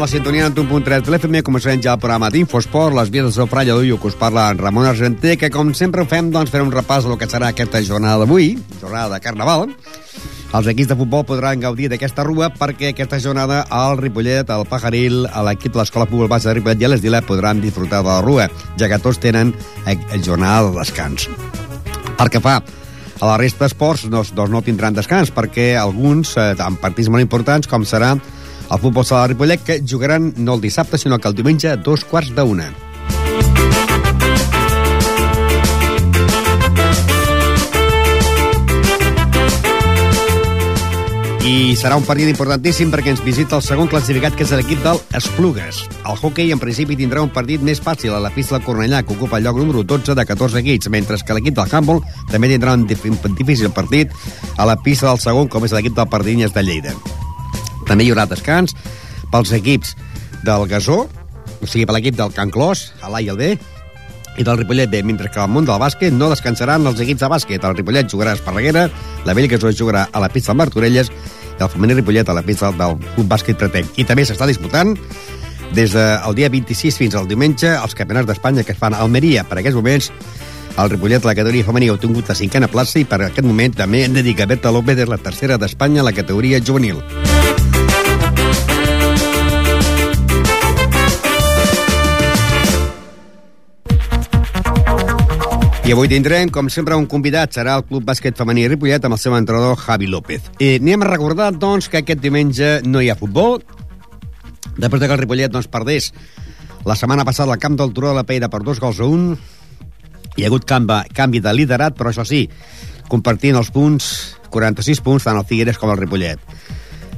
a la sintonia en 1.3 de l'FM. Començarem ja el programa d'Infosport. Les vies del seu fralla d'Uio, que us parla en Ramon Argenter, que com sempre ho fem, doncs, fer un repàs del que serà aquesta jornada d'avui, jornada de Carnaval. Els equips de futbol podran gaudir d'aquesta rua perquè aquesta jornada el Ripollet, el Pajaril, l'equip de l'Escola Futbol Base de Ripollet i l'Esdila podran disfrutar de la rua, ja que tots tenen jornada de descans. Per que fa a la resta d'esports doncs, doncs no tindran descans perquè alguns, eh, amb partits molt importants, com serà el futbol sala de Ripollet, que jugaran no el dissabte, sinó que el diumenge a dos quarts d'una. I serà un partit importantíssim perquè ens visita el segon classificat, que és l'equip del Esplugues. El hockey, en principi, tindrà un partit més fàcil a la pista del Cornellà, que ocupa el lloc número 12 de 14 equips, mentre que l'equip del Handball també tindrà un difícil partit a la pista del segon, com és l'equip del Pardinyes de Lleida. També hi haurà descans pels equips del Gasó, o sigui, per l'equip del Can Clos, a l'A i el B, i del Ripollet B, mentre que al món del bàsquet no descansaran els equips de bàsquet. El Ripollet jugarà a Esparreguera, la Vell Gasó jugarà a la pista del Martorelles i el femení Ripollet a la pista del Club Bàsquet Pretec. I també s'està disputant des del dia 26 fins al diumenge els campionats d'Espanya que es fan a Almeria. Per aquests moments el Ripollet, la categoria femení, ha obtingut la cinquena plaça i per aquest moment també hem de dir que Berta López la tercera d'Espanya a la categoria juvenil. I avui tindrem, com sempre, un convidat. Serà el Club Bàsquet Femení Ripollet amb el seu entrenador Javi López. I anem a recordar, doncs, que aquest diumenge no hi ha futbol. Després de que el Ripollet doncs, perdés la setmana passada al camp del Turó de la Peira per dos gols a un, hi ha hagut canvi, canvi de liderat, però això sí, compartint els punts, 46 punts, tant el Figueres com el Ripollet.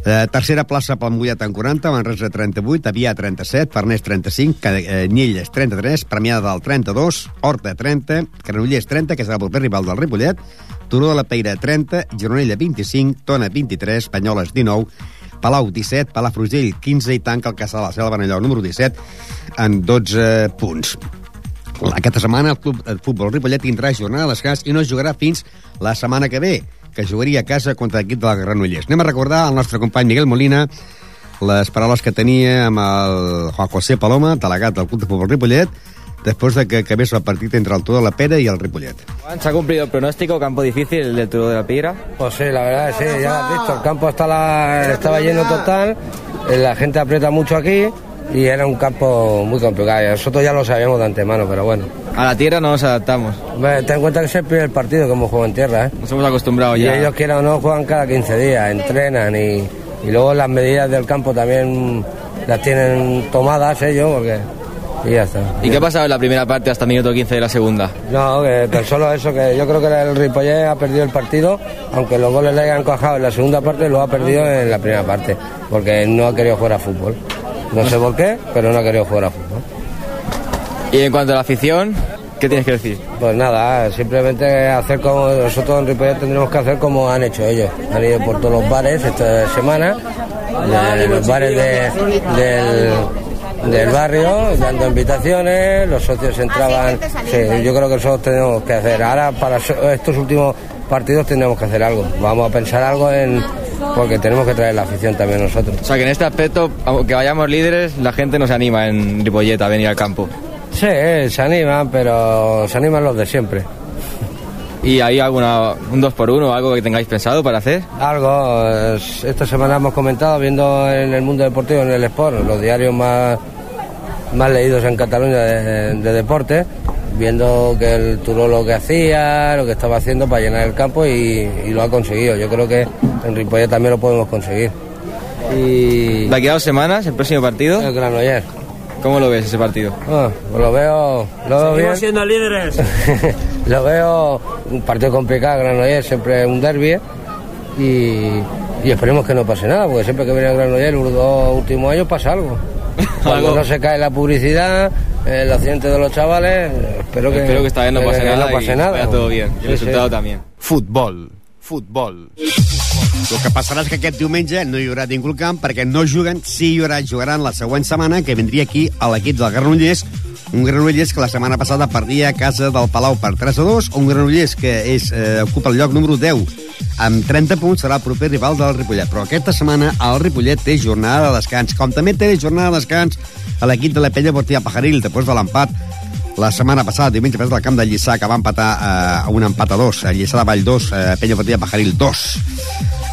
Eh, tercera plaça pel Mollet en 40, Manresa 38, Avià 37, Farners 35, eh, Nilles 33, Premiada del 32, Horta 30, Granollers 30, que serà el proper rival del Ripollet, Turó de la Peira 30, Gironella 25, Tona 23, Banyoles 19, Palau 17, Palafrugell 15 i tanca el Caçà de la Selva Benalló número 17 en 12 punts. Aquesta setmana el Club de Futbol Ripollet tindrà jornada de descans i no jugarà fins la setmana que ve que jugaria a casa contra l'equip de la Granollers. Anem a recordar al nostre company Miguel Molina les paraules que tenia amb el Juan José Paloma, delegat del Club de Futbol Ripollet, después de que acabés el partido entre el Turó de la Pera y el Ripollet. ¿Se ha cumplido el pronóstico? ¿Campo difícil el del Turó de la Piedra? Pues sí, la verdad, sí, ya lo has visto. El campo está la, estaba lleno total, la gente aprieta mucho aquí y era un campo muy complicado. Nosotros ya lo sabíamos de antemano, pero bueno. A la tierra no nos adaptamos. Ten en cuenta que es el primer partido que hemos jugado en tierra, ¿eh? Nos hemos acostumbrado Y ya. ellos quieran o no juegan cada 15 días, entrenan y, y luego las medidas del campo también las tienen tomadas ellos porque... Y ya está. ¿Y qué ha pasado en la primera parte hasta el minuto 15 de la segunda? No, que tan solo eso, que yo creo que el Ripollet ha perdido el partido, aunque los goles le hayan cojado en la segunda parte, lo ha perdido en la primera parte, porque no ha querido jugar a fútbol. No sé por qué, pero no ha querido jugar a fútbol. Y en cuanto a la afición, ¿qué tienes que decir? Pues nada, simplemente hacer como nosotros en Ripollet tendremos que hacer como han hecho ellos. Han ido por todos los bares esta semana, de los bares de- del, del barrio, dando invitaciones, los socios entraban. Sí, yo creo que eso tenemos que hacer. Ahora, para estos últimos partidos, tenemos que hacer algo. Vamos a pensar algo en. Porque tenemos que traer la afición también nosotros. O sea que en este aspecto, aunque vayamos líderes, la gente nos anima en Ripollet a venir al campo. Sí, se animan, pero se animan los de siempre. ¿Y hay alguna, un 2 por 1 o algo que tengáis pensado para hacer? Algo, eh, esta semana hemos comentado, viendo en el mundo deportivo, en el Sport, los diarios más, más leídos en Cataluña de, de deporte, viendo que el Turó lo que hacía, lo que estaba haciendo para llenar el campo y, y lo ha conseguido. Yo creo que en Ripollet también lo podemos conseguir. Y De aquí a dos semanas, el próximo partido, el Granollers. ¿cómo lo ves ese partido? Ah, pues lo veo, lo veo bien. siendo líderes. lo veo un partido complicado, Granollers siempre un derby y, y esperemos que no pase nada, porque siempre que viene a Granollers los dos últimos años pasa algo. Cuando Algo. no se cae la publicidad, el accidente de los chavales, espero que, Espero que esta vez no pase nada no pase y nada. vaya todo bien. Y Sí, el resultado sí. también. Futbol. Futbol. El que passarà és que aquest diumenge no hi haurà ningú al camp perquè no juguen, sí hi haurà, jugaran la següent setmana, que vindria aquí a l'equip del Granollers, Un Granollers que la setmana passada perdia a casa del Palau per 3 a 2, un Granollers que és, eh, ocupa el lloc número 10 amb 30 punts serà el proper rival del Ripollet. Però aquesta setmana el Ripollet té jornada de descans, com també té jornada de descans a l'equip de la Pella Bortilla Pajaril, després de l'empat la setmana passada, diumenge, després del camp de Lliçà, que va empatar eh, a un empat a dos. A Lliçà de Vall 2, eh, Penya Bortilla Pajaril 2.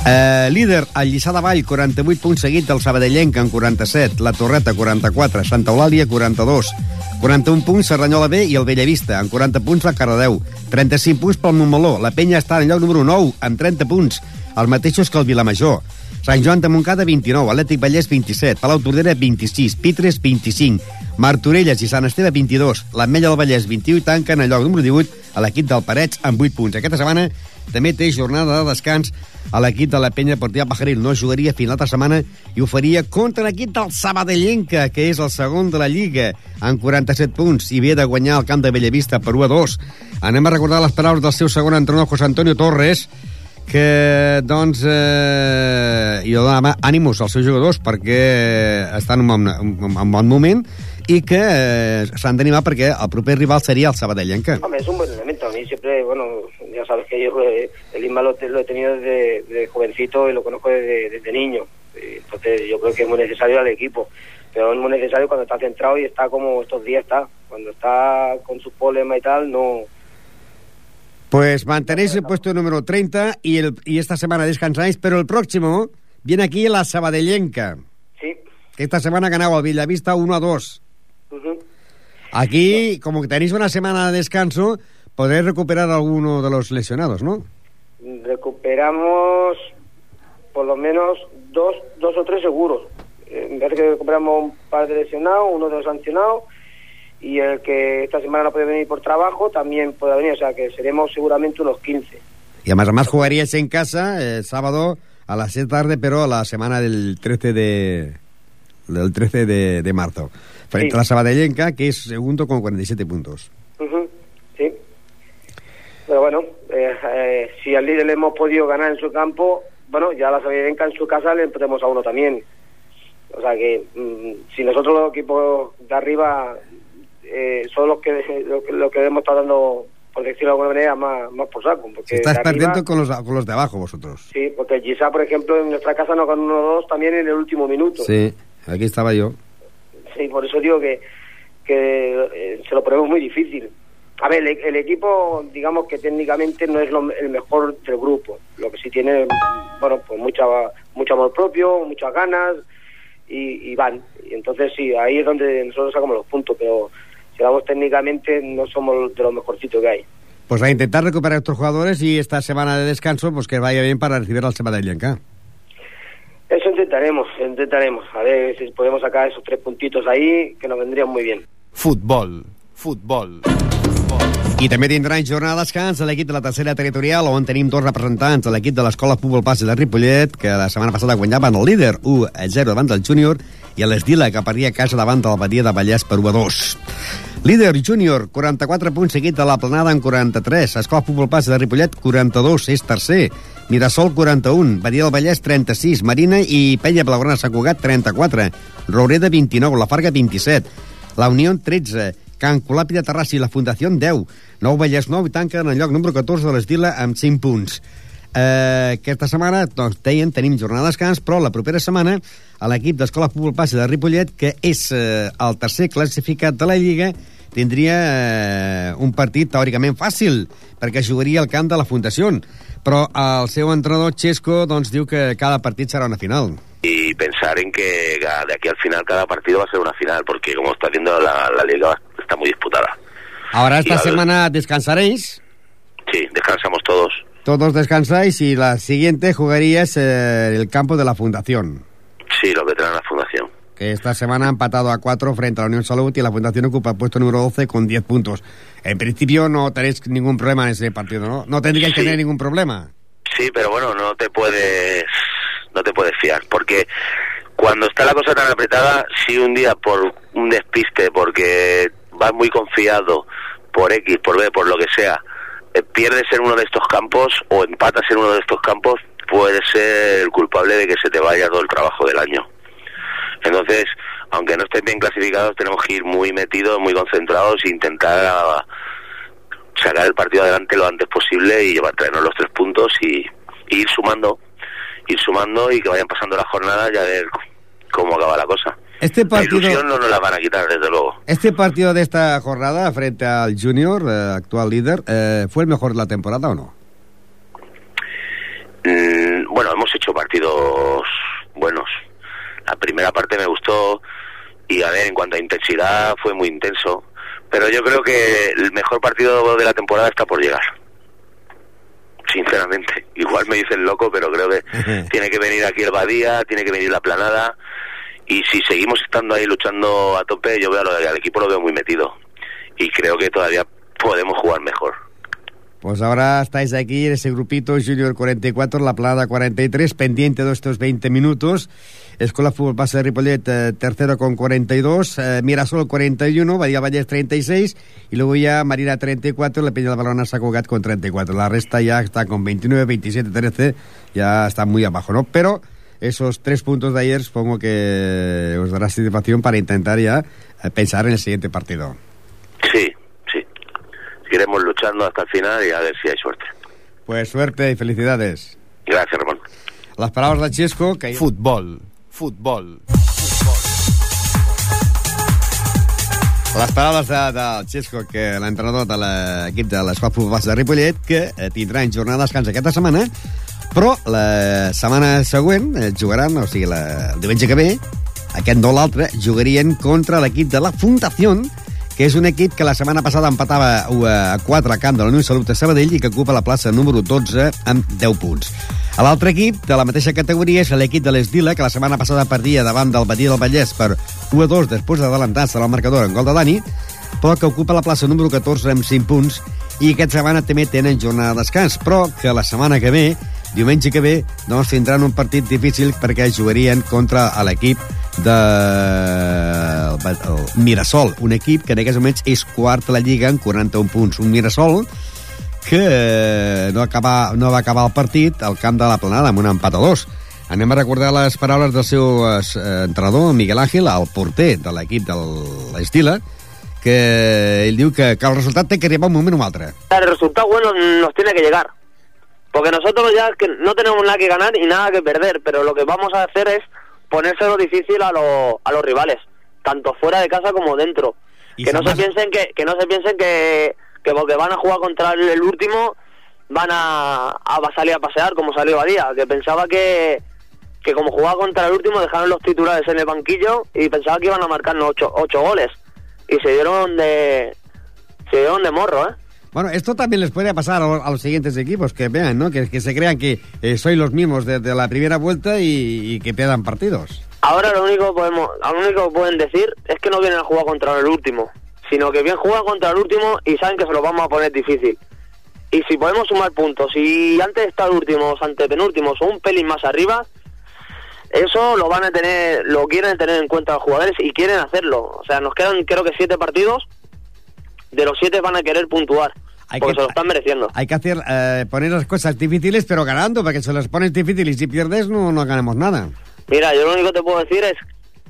Eh, líder, el Lliçà de Vall, 48 punts seguit del Sabadellenc en 47, la Torreta 44, Santa Eulàlia 42, 41 punts Serranyola B i el Bellavista, en 40 punts la Cardedeu, 35 punts pel Montmeló, la Penya està en lloc número 9, amb 30 punts, els mateixos que el Vilamajor, Sant Joan de Montcada 29, Atlètic Vallès 27, Palau Tordera 26, Pitres 25, Martorelles i Sant Esteve 22, l'Ametlla del Vallès 21 i tanquen el lloc número 18 a l'equip del Parets amb 8 punts. Aquesta setmana també té jornada de descans a l'equip de la penya Portilla Pajaril. No jugaria fins l'altra setmana i ho faria contra l'equip del Sabadellenca, que és el segon de la Lliga, amb 47 punts, i ve de guanyar el camp de Bellavista per 1 a 2. Anem a recordar les paraules del seu segon entrenador, José Antonio Torres, que, doncs, eh, i donava ànims als seus jugadors perquè estan en un, bon, en bon moment i que eh, s'han d'animar perquè el proper rival seria el Sabadellenca. Hombre, es un buen elemento. A mí siempre, bueno, ya sabes que yo eh, el Inma lo, lo, he tenido desde, desde, jovencito y lo conozco desde, desde niño. Entonces yo creo que es muy necesario al equipo. Pero es muy necesario cuando está centrado y está como estos días está. Cuando está con sus problemas y tal, no, Pues mantenéis el puesto número 30 y, el, y esta semana descansáis, pero el próximo viene aquí la Sabadellenca. Sí. Que esta semana ha ganado al Villavista 1 a 2. Uh -huh. Aquí, como que tenéis una semana de descanso, podréis recuperar a alguno de los lesionados, ¿no? Recuperamos por lo menos dos, dos o tres seguros. En vez de que recuperamos un par de lesionados, uno de los sancionados y el que esta semana no puede venir por trabajo también puede venir, o sea que seremos seguramente unos 15. Y además, además jugaríais en casa el sábado a las 7 de tarde, pero la semana del 13 de del 13 de, de marzo. Frente Sí. a la Sabadellenca, que es segundo con 47 puntos. Sí. Pero bueno, eh, eh, si al líder le hemos podido ganar en su campo, bueno, ya la Sabienca en su casa le empatemos a uno también. O sea que mm, si nosotros los equipos de arriba eh, son los que, lo, que lo que hemos estado dando, por decirlo de alguna manera, más, más por saco. Porque Estáis arriba- perdiendo con los, con los de abajo vosotros. Sí, porque Gisa, por ejemplo, en nuestra casa nos ganó 1-2 también en el último minuto. Sí, aquí estaba yo. Sí, por eso digo que, que eh, se lo ponemos muy difícil. A ver, el, el equipo, digamos que técnicamente no es lo- el mejor del grupo. Lo que sí tiene, bueno, pues mucha, mucho amor propio, muchas ganas y, y van. Y entonces sí, ahí es donde nosotros sacamos los puntos, pero si vamos técnicamente no somos de los mejorcitos que hay. Pues a intentar recuperar a estos jugadores y esta semana de descanso, pues que vaya bien para recibir al Sabadellenca. Eso intentaremos, intentaremos. A ver si podemos sacar esos tres puntitos ahí, que nos vendrían muy bien. Futbol. Futbol. I també tindran jornada de descans a l'equip de la tercera territorial, on tenim dos representants de l'equip de l'Escola Futbol Passi de Ripollet, que la setmana passada guanyaven el líder 1 a 0 davant del júnior, i l'Esdila, que perdia casa davant de la Badia de Vallès per 1 a 2. Líder júnior, 44 punts seguit de la planada en 43. Escola Futbol Passi de Ripollet, 42, és tercer. Mirasol, 41. Badia del Vallès, 36. Marina i Penya Blaugrana Sant Cugat, 34. Roureda, 29. La Farga, 27. La Unió, 13. Can Colapi de Terrassa i la Fundació, 10. Nou Vallès Nou i tanca en el lloc número 14 de l'Esdila amb 5 punts. Eh, aquesta setmana, doncs, deien, tenim jornada de descans, però la propera setmana a l'equip d'Escola Futbol Passi de Ripollet, que és eh, el tercer classificat de la Lliga, tindria eh, un partit teòricament fàcil, perquè jugaria al camp de la Fundació. Però el seu entrenador, Xesco, doncs, diu que cada partit serà una final. y pensar en que de aquí al final cada partido va a ser una final, porque como está viendo la, la liga está muy disputada. Ahora esta ver- semana descansaréis, Sí, descansamos todos. todos descansáis y la siguiente jugaríais eh, el campo de la Fundación. Sí, los veteranos de la fundación. que esta semana ha empatado a 4 frente a la Unión Salud y la Fundación ocupa el puesto número 12 con 10 puntos. En principio no tenéis ningún problema en ese partido, ¿no? No tendríais que Sí. tener ningún problema. Sí, pero bueno, no te puedes no te puedes fiar, porque cuando está la cosa tan apretada, si un día por un despiste, porque vas muy confiado por X, por B, por lo que sea, eh, pierdes en uno de estos campos o empatas en uno de estos campos, puedes ser el culpable de que se te vaya todo el trabajo del año. Entonces, aunque no estén bien clasificados, tenemos que ir muy metidos, muy concentrados e intentar ah, sacar el partido adelante lo antes posible y llevar traernos los tres puntos y, ir sumando, ir sumando y que vayan pasando las jornadas y a ver cómo acaba la cosa. Este La partido, ilusión no nos la van a quitar, desde luego. este partido de esta jornada frente al Junior, eh, actual líder, eh, ¿fue el mejor de la temporada o no? Mm, bueno, hemos hecho partidos buenos. La primera parte me gustó y a ver, en cuanto a intensidad fue muy intenso. Pero yo creo que el mejor partido de la temporada está por llegar. Sinceramente, igual me dicen loco, pero creo que tiene que venir aquí el Badía, tiene que venir la planada. Y si seguimos estando ahí luchando a tope, yo veo al, equipo lo veo muy metido. Y creo que todavía podemos jugar mejor. Pues ahora estáis aquí en ese grupito Junior 44, La Plada 43, pendiente de estos 20 minutos. Escuela Fútbol Base de Ripollet, eh, tercero con 42, eh, Mirasol 41, Badía Vallès 36, y luego ya Marina 34, La Peña de Balona Sacogat con 34. La resta ya está con 29, 27, 13, ya está muy abajo, ¿no? Pero esos tres puntos de ayer supongo que os dará satisfacción para intentar ya eh, pensar en el siguiente partido. Sí, sí. Seguiremos luchando hasta el final y a ver si hay suerte. Pues suerte y felicidades. Gracias, Ramón. Les paraules de Xesco, que... Futbol. Futbol. Les paraules de, del Xesco, que l'entrenador de l'equip de l'Escola Futbol de Ripollet, que eh, tindrà en jornada de descans aquesta setmana, però la setmana següent eh, jugaran, o sigui, la, el diumenge que ve, aquest no l'altre, jugarien contra l'equip de la Fundació, que és un equip que la setmana passada empatava a 4 a camp de la Unió Salut de Sabadell i que ocupa la plaça número 12 amb 10 punts. L'altre equip de la mateixa categoria és l'equip de l'Esdila, que la setmana passada perdia davant del Badia del Vallès per 1 a 2 després d'adelantar-se al marcador en gol de Dani, però que ocupa la plaça número 14 amb 5 punts i aquesta setmana també tenen jornada de descans, però que la setmana que ve, diumenge que ve, doncs tindran un partit difícil perquè jugarien contra l'equip de el Mirasol, un equip que en aquests moments és quart a la Lliga amb 41 punts. Un Mirasol que eh, no, acaba, no va acabar el partit al camp de la Planada amb un empat a dos. Anem a recordar les paraules del seu eh, entrenador, Miguel Ángel, el porter de l'equip de l'Estila, que ell diu que, que el resultat té que arribar un moment o un altre. El resultado bueno nos tiene que llegar. Porque nosotros ya que no tenemos nada que ganar y nada que perder, pero lo que vamos a hacer es ponérselo difícil a, lo- a los rivales, tanto fuera de casa como dentro. Y Que no se piensen que, que no se piensen que, que porque van a jugar contra el, el último van a, a salir a pasear como salió Badía, que pensaba que, que como jugaba contra el último dejaron los titulares en el banquillo y pensaba que iban a marcarnos ocho, ocho goles y se dieron de se dieron de morro, ¿eh? Bueno, esto también les puede pasar a los, a los siguientes equipos, que vean, ¿no? Que, se crean que eh, sois los mismos desde la primera vuelta y, y que pierdan partidos. Ahora lo único podemos, lo único que pueden decir es que no vienen a jugar contra el último, sino que bien juegan contra el último y saben que se lo vamos a poner difícil. Y si podemos sumar puntos, y antes de estar últimos, antepenúltimos o un pelín más arriba, eso lo van a tener, lo quieren tener en cuenta los jugadores y quieren hacerlo. O sea, nos quedan creo que siete partidos, de los siete van a querer puntuar, Hay porque que- se lo están mereciendo. Hay que hacer, eh, poner las cosas difíciles, pero ganando, porque si las pones difíciles y si pierdes, no, no ganamos nada. Mira, yo lo único que te puedo decir es,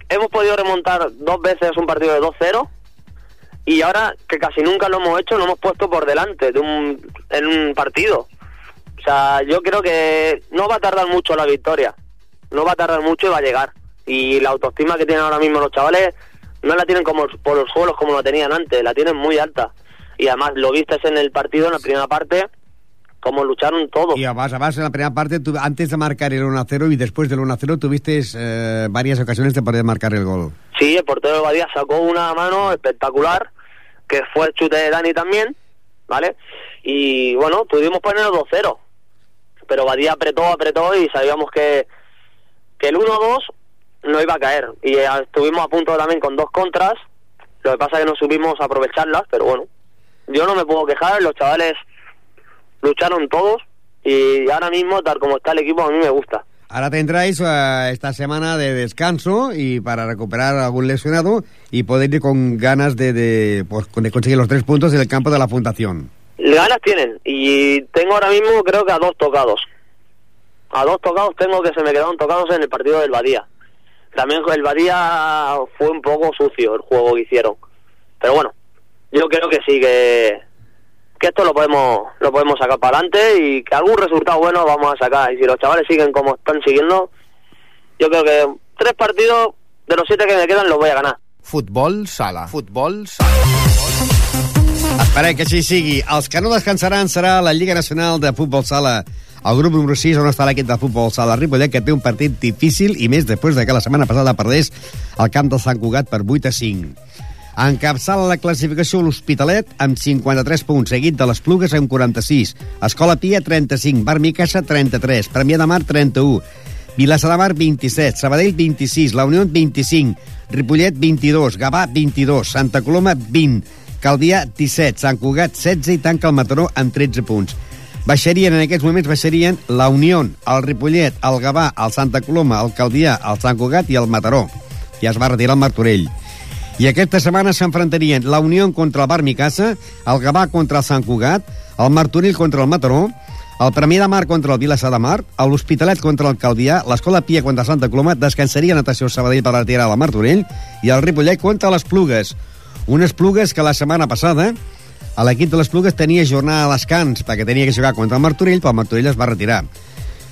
hemos podido remontar dos veces un partido de 2-0 y ahora que casi nunca lo hemos hecho, lo hemos puesto por delante de un, en un partido. O sea, yo creo que no va a tardar mucho la victoria, no va a tardar mucho y va a llegar. Y la autoestima que tienen ahora mismo los chavales no la tienen como por los suelos como la tenían antes, la tienen muy alta. Y además lo viste en el partido, en la primera parte, como lucharon todos. Y además, además en la primera parte, tú- antes de marcar el 1-0 y después del 1-0, tuviste eh, varias ocasiones de poder marcar el gol. Sí, el portero de Badía sacó una mano espectacular, que fue el chute de Dani también, ¿vale? Y bueno, pudimos poner 2-0, pero Badía apretó, apretó y sabíamos que, que el 1-2 no iba a caer. Y eh, estuvimos a punto también con dos contras, lo que pasa es que no supimos aprovecharlas, pero bueno, yo no me puedo quejar, los chavales lucharon todos y ahora mismo, tal como está el equipo, a mí me gusta. Ahora tendráis eh, esta semana de descanso y para recuperar algún lesionado y poder ir con ganas de, de, pues, de conseguir los tres puntos en el campo de la Fundación. Ganas tienen y tengo ahora mismo creo que a dos tocados. A dos tocados tengo que se me quedaron tocados en el partido del Badía. También el Badía fue un poco sucio el juego que hicieron. Pero bueno, yo creo que sí, que, que esto lo podemos lo podemos sacar para adelante y que algún resultado bueno vamos a sacar. Y si los chavales siguen como están siguiendo, yo creo que tres partidos de los siete que me quedan los voy a ganar. Futbol sala. Futbol sala. Esperem que així sigui. Els que no descansaran serà la Lliga Nacional de Futbol Sala. El grup número 6, on està l'equip de futbol sala Ripollet, que té un partit difícil i més després de que la setmana passada perdés el camp del Sant Cugat per 8 a 5. Encapçala la classificació l'Hospitalet amb 53 punts, seguit de les Plugues amb 46, Escola Pia 35, Bar Micasa 33, Premià de Mar 31, Vilassa de Mar 27, Sabadell 26, La Unió 25, Ripollet 22, Gavà 22, Santa Coloma 20, Calvià 17, Sant Cugat 16 i tanca el Mataró amb 13 punts. Baixarien en aquests moments baixarien la Unió, el Ripollet, el Gavà, el Santa Coloma, el Calvià, el Sant Cugat i el Mataró. Ja es va retirar el Martorell. I aquesta setmana s'enfrontarien la Unió contra el Bar Micasa, el Gavà contra el Sant Cugat, el Martorell contra el Mataró, el Premià de Mar contra el Vilassar de Mar, l'Hospitalet contra el Calvià, l'Escola Pia contra Santa Coloma, descansaria Natació Sabadell per retirar la Martorell i el Ripollet contra les Plugues. Unes Plugues que la setmana passada l'equip de les Plugues tenia jornada a descans perquè tenia que jugar contra el Martorell, però el Martorell es va retirar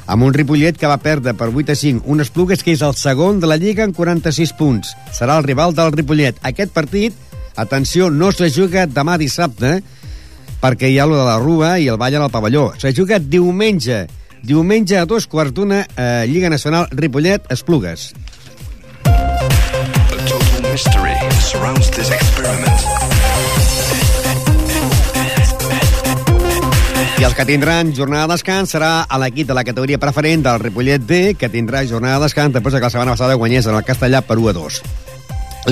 amb un Ripollet que va perdre per 8 a 5 unes Plugues que és el segon de la Lliga en 46 punts. Serà el rival del Ripollet. Aquest partit, atenció, no se juga demà dissabte perquè hi ha lo de la Rua i el ball al pavelló. Se juga diumenge. Diumenge a dos quarts d'una eh, Lliga Nacional Ripollet-Esplugues. A total mystery surrounds this experiment. I els que tindran jornada de descans serà a l'equip de la categoria preferent del Ripollet D, que tindrà jornada de descans després que la setmana passada guanyés en el Castellà per 1 a 2.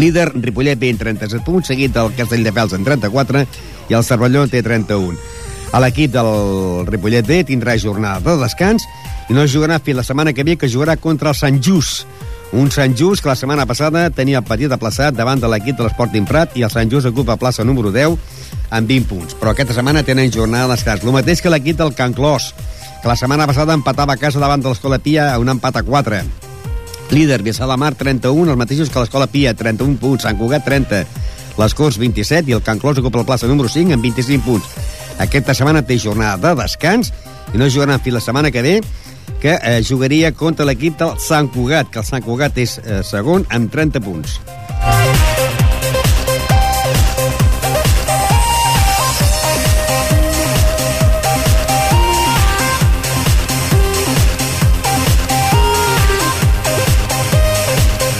Líder, Ripollet B en 37 punts, seguit del Castelldefels en 34 i el Cervelló té 31. A l'equip del Ripollet D tindrà jornada de descans i no jugarà fins la setmana que ve, que jugarà contra el Sant Just. Un Sant Just que la setmana passada tenia el petit aplaçat davant de l'equip de l'Esporting Prat i el Sant Just ocupa plaça número 10 amb 20 punts. Però aquesta setmana tenen jornada de descans. El mateix que l'equip del Can Clos, que la setmana passada empatava a casa davant de l'Escola Pia a un empat a 4. Líder, Viçà de Mar, 31, els mateixos que l'Escola Pia, 31 punts, Sant Cugat, 30, les Corts, 27, i el Can Clos ocupa la plaça número 5 amb 25 punts. Aquesta setmana té jornada de descans i no jugaran fins la setmana que ve, que eh, jugaria contra l'equip del Sant Cugat, que el Sant Cugat és eh, segon amb 30 punts.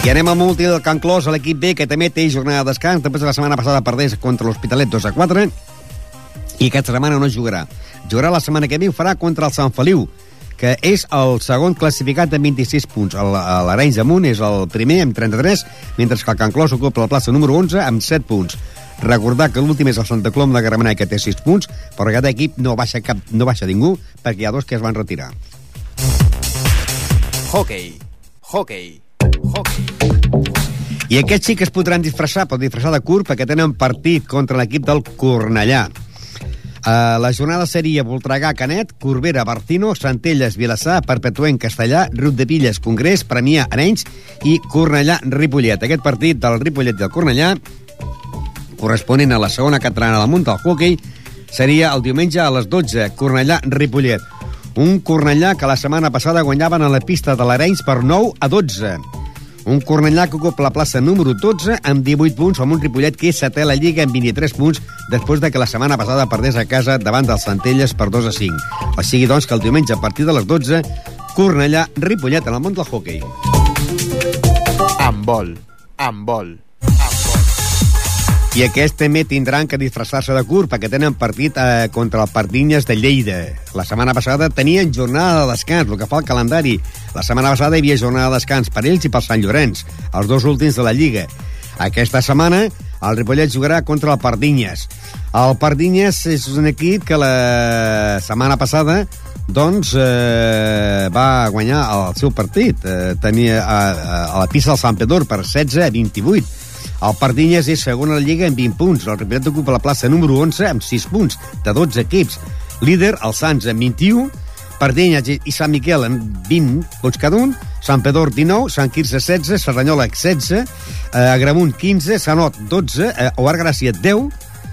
I anem al multi del Can Clos, a l'equip B, que també té jornada de descans, després de la setmana passada perdés contra l'Hospitalet 2 a 4, i aquesta setmana no jugarà. Jugarà la setmana que ve, farà contra el Sant Feliu, que és el segon classificat amb 26 punts. El- L'Arenys Amunt és el primer amb 33, mentre que el Can Clos ocupa la plaça número 11 amb 7 punts. Recordar que l'últim és el Santa Colom de Gramenet, que té 6 punts, però aquest equip no baixa, cap, no baixa ningú, perquè hi ha dos que es van retirar. Hockey. Hockey. Hockey. I aquests sí que es podran disfressar, pot disfressar de curt, perquè tenen partit contra l'equip del Cornellà. Uh, la jornada seria Voltregà, Canet, Corbera, Barcino, Centelles, Vilassar, Perpetuent, Castellà, Rut de Pilles, Congrés, Premià, Arenys i Cornellà, Ripollet. Aquest partit del Ripollet i del Cornellà, corresponent a la segona catalana del món del hockey, seria el diumenge a les 12, Cornellà, Ripollet. Un Cornellà que la setmana passada guanyaven a la pista de l'Arenys per 9 a 12. Un Cornellà que ocupa la plaça número 12 amb 18 punts, amb un Ripollet que és setè a la Lliga amb 23 punts després de que la setmana passada perdés a casa davant dels Centelles per 2 a 5. O sigui, doncs, que el diumenge a partir de les 12 Cornellà, Ripollet en el món del hockey. Handbol. Handbol. I aquests també tindran que disfressar-se de curt perquè tenen partit eh, contra el Pardinyes de Lleida. La setmana passada tenien jornada de descans, el que fa el calendari. La setmana passada hi havia jornada de descans per ells i per Sant Llorenç, els dos últims de la Lliga. Aquesta setmana el Ripollet jugarà contra el Pardinyes. El Pardinyes és un equip que la setmana passada doncs eh, va guanyar el seu partit. Eh, tenia a, a, a la pista del Sant Pedor per 16 a 28. El Pardinyes és segon a la Lliga amb 20 punts. El Ripollet ocupa la plaça número 11 amb 6 punts, de 12 equips. Líder, el Sants amb 21, Pardinyes i Sant Miquel amb 20 punts cada un, Sant Pedor 19, Sant Quirze 16, Serranyola 16, eh, Agramunt 15, Sanot 12, eh, Oar Gràcia 10,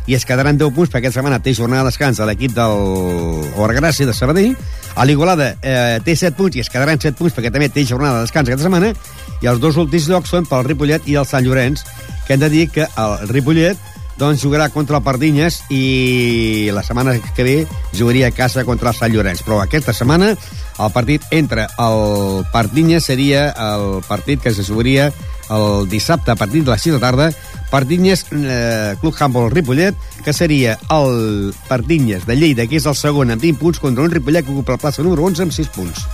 i es quedaran 10 punts perquè aquesta setmana té jornada de descans a l'equip del Oar Gràcia de Sabadell. A l'Igualada eh, té 7 punts i es quedaran 7 punts perquè també té jornada de descans aquesta setmana. I els dos últims llocs són pel Ripollet i el Sant Llorenç, que hem de dir que el Ripollet doncs jugarà contra el Pardinyes i la setmana que ve jugaria a casa contra el Sant Llorenç. Però aquesta setmana el partit entre el Pardinyes seria el partit que se jugaria el dissabte a partir de les 6 de tarda Pardinyes eh, Club Handball Ripollet que seria el Pardinyes de Lleida que és el segon amb 20 punts contra un Ripollet que ocupa la plaça número 11 amb 6 punts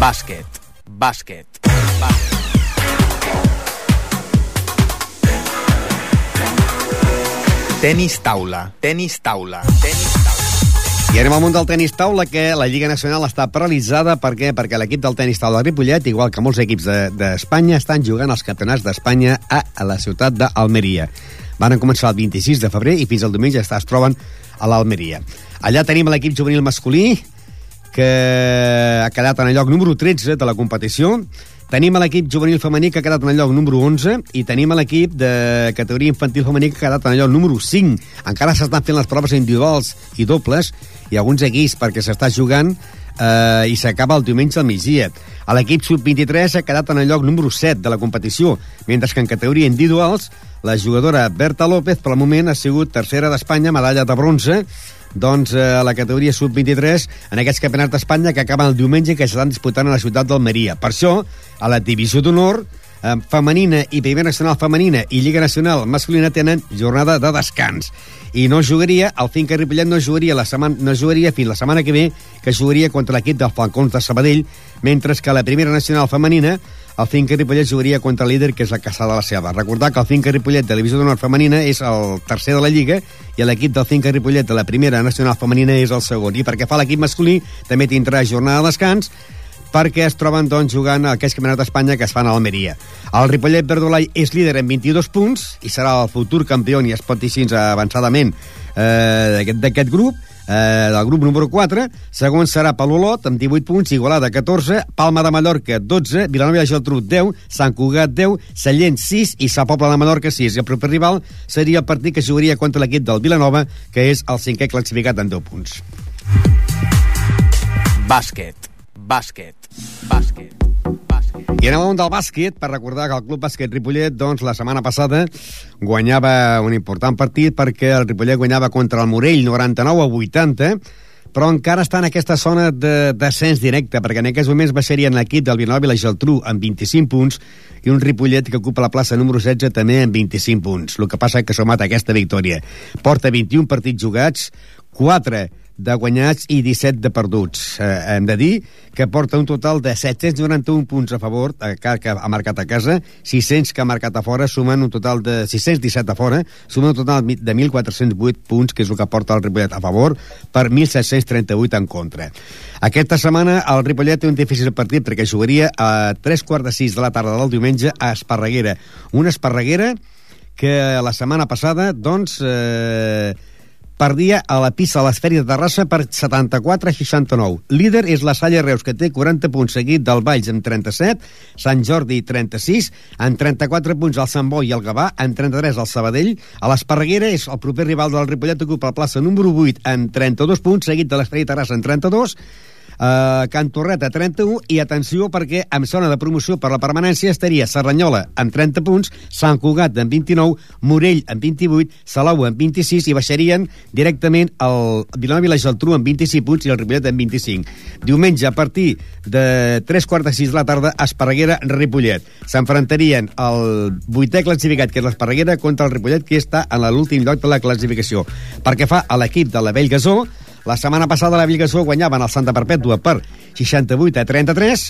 Bàsquet. Bàsquet. Bàsquet. Tenis taula. Tenis taula. Tenis. I anem al món del tenis taula, que la Lliga Nacional està paralitzada. Per què? Perquè l'equip del tenis taula de Ripollet, igual que molts equips d'Espanya, de, estan jugant els campionats d'Espanya a, a la ciutat d'Almeria. Van començar el 26 de febrer i fins al diumenge es troben a l'Almeria. Allà tenim l'equip juvenil masculí, que ha quedat en el lloc número 13 de la competició. Tenim l'equip juvenil femení que ha quedat en el lloc número 11 i tenim l'equip de categoria infantil femení que ha quedat en el lloc número 5. Encara s'estan fent les proves individuals i dobles i alguns equips perquè s'està jugant eh, i s'acaba el diumenge al migdia. L'equip sub-23 ha quedat en el lloc número 7 de la competició, mentre que en categoria individuals la jugadora Berta López, per al moment, ha sigut tercera d'Espanya, medalla de bronze, doncs, eh, a la categoria sub-23 en aquests campionats d'Espanya que acaben el diumenge que s'estan disputant a la ciutat d'Almeria. Per això, a la divisió d'honor, femenina i primera nacional femenina i Lliga Nacional masculina tenen jornada de descans i no jugaria, el Finca Ripollet no jugaria, la setmana, no jugaria fins la setmana que ve, que jugaria contra l'equip dels Falcons de Sabadell, mentre que la primera nacional femenina, el Finca Ripollet jugaria contra el líder, que és la Caçada de la Selva. Recordar que el Finca Ripollet de la divisió d'honor femenina és el tercer de la Lliga i l'equip del Finca Ripollet de la primera nacional femenina és el segon. I perquè fa l'equip masculí, també tindrà jornada de descans, perquè es troben doncs, jugant a aquests campionats d'Espanya que es fan a Almeria. El Ripollet Verdolai és líder en 22 punts i serà el futur campió, i es pot dir així avançadament, eh, d'aquest grup, eh, del grup número 4. Segon serà Palolot, amb 18 punts, Igualada 14, Palma de Mallorca 12, Vilanova i Geltrú 10, Sant Cugat 10, Sallent 6 i Sa Pobla de Menorca 6. I el proper rival seria el partit que jugaria contra l'equip del Vilanova, que és el cinquè classificat en 10 punts. Bàsquet. Bàsquet. Bàsquet. I el món del bàsquet, per recordar que el Club Bàsquet Ripollet, doncs, la setmana passada guanyava un important partit perquè el Ripollet guanyava contra el Morell 99 a 80, però encara està en aquesta zona de descens directe, perquè en aquests moments baixarien l'equip del Vilanova i la Geltrú amb 25 punts i un Ripollet que ocupa la plaça número 16 també amb 25 punts. El que passa és que s'ha aquesta victòria. Porta 21 partits jugats, 4 de guanyats i 17 de perduts. Eh, hem de dir que porta un total de 791 punts a favor, eh, que, que ha marcat a casa, 600 que ha marcat a fora, sumen un total de 617 a fora, sumen un total de 1.408 punts, que és el que porta el Ripollet a favor, per 1.738 en contra. Aquesta setmana el Ripollet té un difícil partit perquè jugaria a 3 quarts de 6 de la tarda del diumenge a Esparreguera. Una Esparreguera que la setmana passada, doncs, eh, perdia a la pista de l'Esfèria de Terrassa per 74 a 69. Líder és la Salle Reus, que té 40 punts, seguit del Valls amb 37, Sant Jordi 36, en 34 punts el Sant Boi i el Gavà, en 33 el Sabadell. A l'Esparreguera és el proper rival del Ripollet, ocupa la plaça número 8 en 32 punts, seguit de l'Esfèria de Terrassa en 32, Uh, Can Torret a 31 i atenció perquè en zona de promoció per la permanència estaria Serranyola amb 30 punts, Sant Cugat amb 29, Morell amb 28, Salau amb 26 i baixarien directament el Vilanova i la Geltrú amb 25 punts i el Ripollet amb 25. Diumenge a partir de 3 quarts de 6 de la tarda Esparreguera Ripollet. S'enfrontarien el vuitè classificat que és l'Esparreguera contra el Ripollet que està en l'últim lloc de la classificació. Perquè fa a l'equip de la Vell Gasó la setmana passada la Vigasó guanyaven el Santa Perpètua per 68 a 33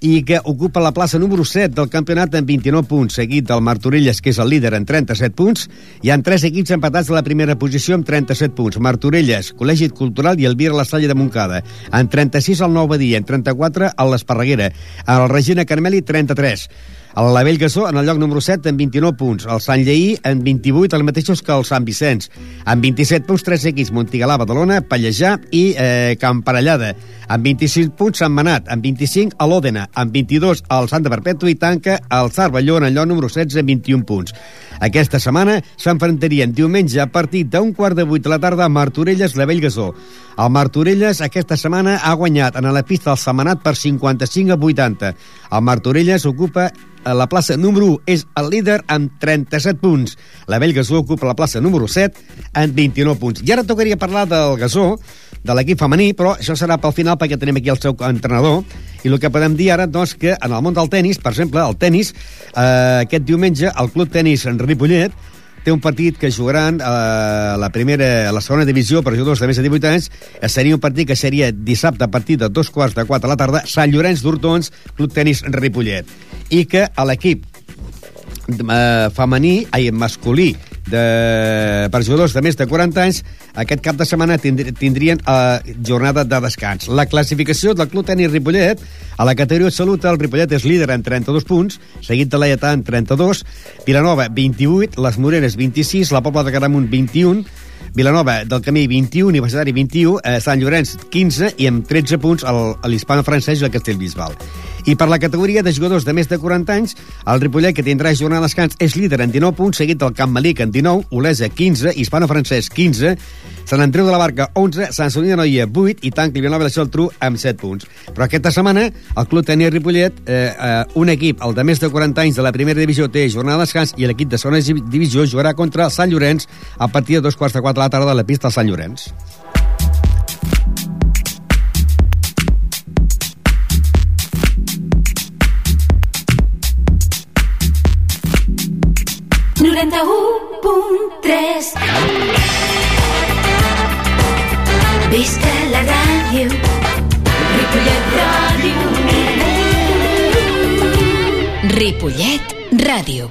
i que ocupa la plaça número 7 del campionat amb 29 punts, seguit del Martorelles, que és el líder, en 37 punts. Hi han tres equips empatats a la primera posició amb 37 punts. Martorelles, Col·legi Cultural i el Vir La Salle de Montcada. En 36 el Nou Badia, en 34 el l'Esparreguera. El Regina Carmeli, 33. El Lavell Gasó en el lloc número 7 amb 29 punts. El Sant Lleí en 28, els mateixos que el Sant Vicenç. Amb 27 punts, tres equips, Montigalà, Badalona, Pallejà i eh, Camparellada. Amb 25 punts, Sant Manat. Amb 25, a l'Òdena. Amb 22, el Santa Perpètua i tanca el Cervelló en el lloc número 16 amb 21 punts. Aquesta setmana s'enfrontarien diumenge a partir d'un quart de vuit de la tarda a Martorelles, la Bellgasó. El Martorelles aquesta setmana ha guanyat en la pista del Setmanat per 55 a 80. El Martorelles ocupa a la plaça número 1 és el líder amb 37 punts. La Bellgasó ocupa la plaça número 7 amb 29 punts. I ara tocaria parlar del Gasó, de l'equip femení, però això serà pel final perquè tenim aquí el seu entrenador i el que podem dir ara, doncs, que en el món del tennis, per exemple, el tennis, eh, aquest diumenge, el Club Tenis en Ripollet té un partit que jugaran a la primera, a la segona divisió per jugadors de més de 18 anys. Seria un partit que seria dissabte a partir de dos quarts de quatre a la tarda, Sant Llorenç d'Hortons, Club Tenis Ripollet. I que a l'equip eh, femení, ai, masculí, de, per jugadors de més de 40 anys, aquest cap de setmana tindri, tindrien eh, jornada de descans. La classificació del Club Tenis Ripollet, a la categoria Salut, el Ripollet és líder en 32 punts, seguit de l'Aietà en 32, Vilanova 28, les Moreres 26, la Pobla de Caramunt 21, Vilanova del Camí 21, Universitari 21, eh, Sant Llorenç 15 i amb 13 punts l'Hispano francès i el Castellbisbal. I per la categoria de jugadors de més de 40 anys, el Ripollet, que tindrà jornada de descans, és líder en 19 punts, seguit del Camp Malic en 19, Olesa 15, Hispano francès 15, Sant Andreu de la Barca 11, Sant Solí de Noia 8 i tanca Vilanova de Geltrú amb 7 punts. Però aquesta setmana el club tenia Ripollet, eh, eh, un equip, el de més de 40 anys de la primera divisió, té jornada de descans i l'equip de segona divisió jugarà contra Sant Llorenç a partir de dos quarts de quatre de la tarda a la pista Sant Llorenç. Visca la ràdio, Ripollet Ràdio. Ripollet Ràdio.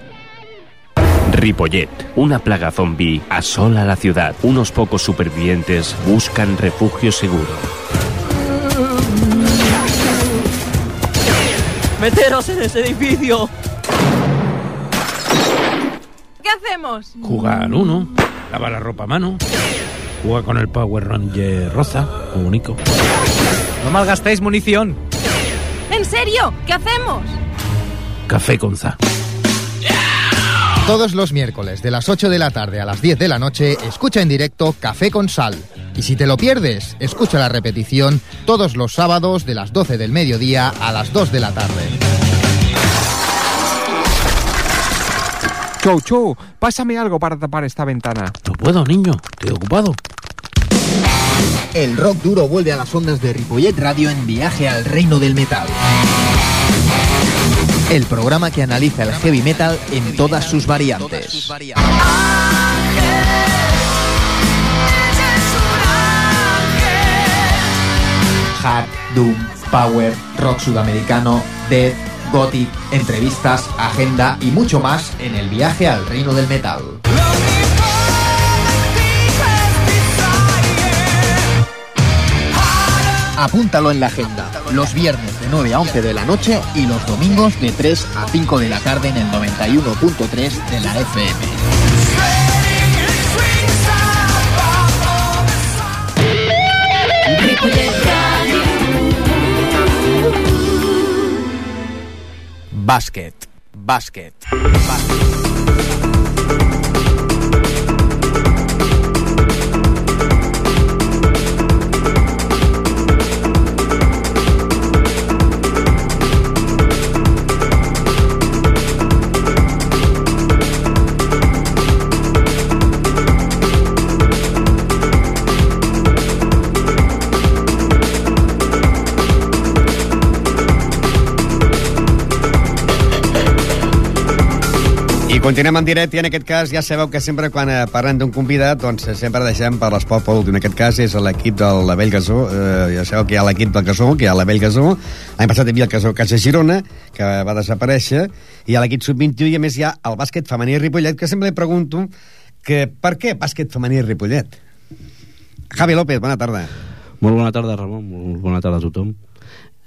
Ripollet, una plaga zombie asola la ciudad. Unos pocos supervivientes buscan refugio seguro. ¡Meteros en ese edificio! ¿Qué hacemos? Jugar uno, lavar la ropa a mano, jugar con el Power Ranger rosa, como Nico. No malgastéis munición. ¿En serio? ¿Qué hacemos? Café con za. Todos los miércoles de las 8 de la tarde a las 10 de la noche, escucha en directo Café con Sal. Y si te lo pierdes, escucha la repetición todos los sábados de las 12 del mediodía a las 2 de la tarde. Chou, chou, pásame algo para tapar esta ventana. No puedo, niño, estoy ocupado. El rock duro vuelve a las ondas de Ripollet Radio en viaje al reino del metal. El programa que analiza el heavy metal en todas sus variantes. Hard, Doom, Power, Rock Sudamericano, Death, Gothic, entrevistas, agenda y mucho más en el viaje al reino del metal. Apúntalo en la agenda. Los viernes de 9 a 11 de la noche y los domingos de 3 a 5 de la tarde en el 91.3 de la FM. Bàsquet. Bàsquet. Bàsquet. Continuem en directe i en aquest cas ja sabeu que sempre quan eh, parlem d'un convidat doncs eh, sempre deixem per l'esport per últim. En aquest cas és l'equip de la Vell Gasó. Eh, ja sabeu que hi ha l'equip del Gasó, que hi ha la Vell Gasó. L'any passat hi havia el Gasó Casa Girona, que va desaparèixer, i hi ha l'equip sub-21 i a més hi ha el bàsquet femení Ripollet, que sempre li pregunto que per què bàsquet femení Ripollet? Javi López, bona tarda. Molt bona tarda, Ramon. Molt bona tarda a tothom.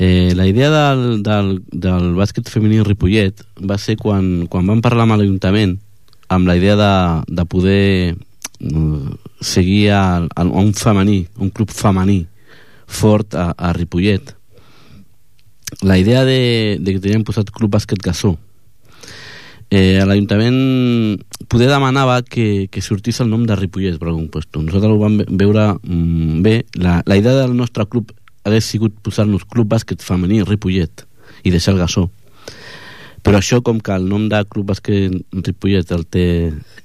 Eh, la idea del, del, del bàsquet femení Ripollet va ser quan, quan vam parlar amb l'Ajuntament amb la idea de, de poder eh, seguir a, a un femení, un club femení fort a, a Ripollet. La idea de, de que teníem posat Club Bàsquet Gassó eh, l'Ajuntament poder demanava que, que sortís el nom de Ripollet per algun puesto. Nosaltres ho vam ve- veure mm, bé. La, la idea del nostre club hagués sigut posar-nos Club Bàsquet Femení Ripollet i deixar el Gassó. Però això, com que el nom de Club Bàsquet Ripollet el té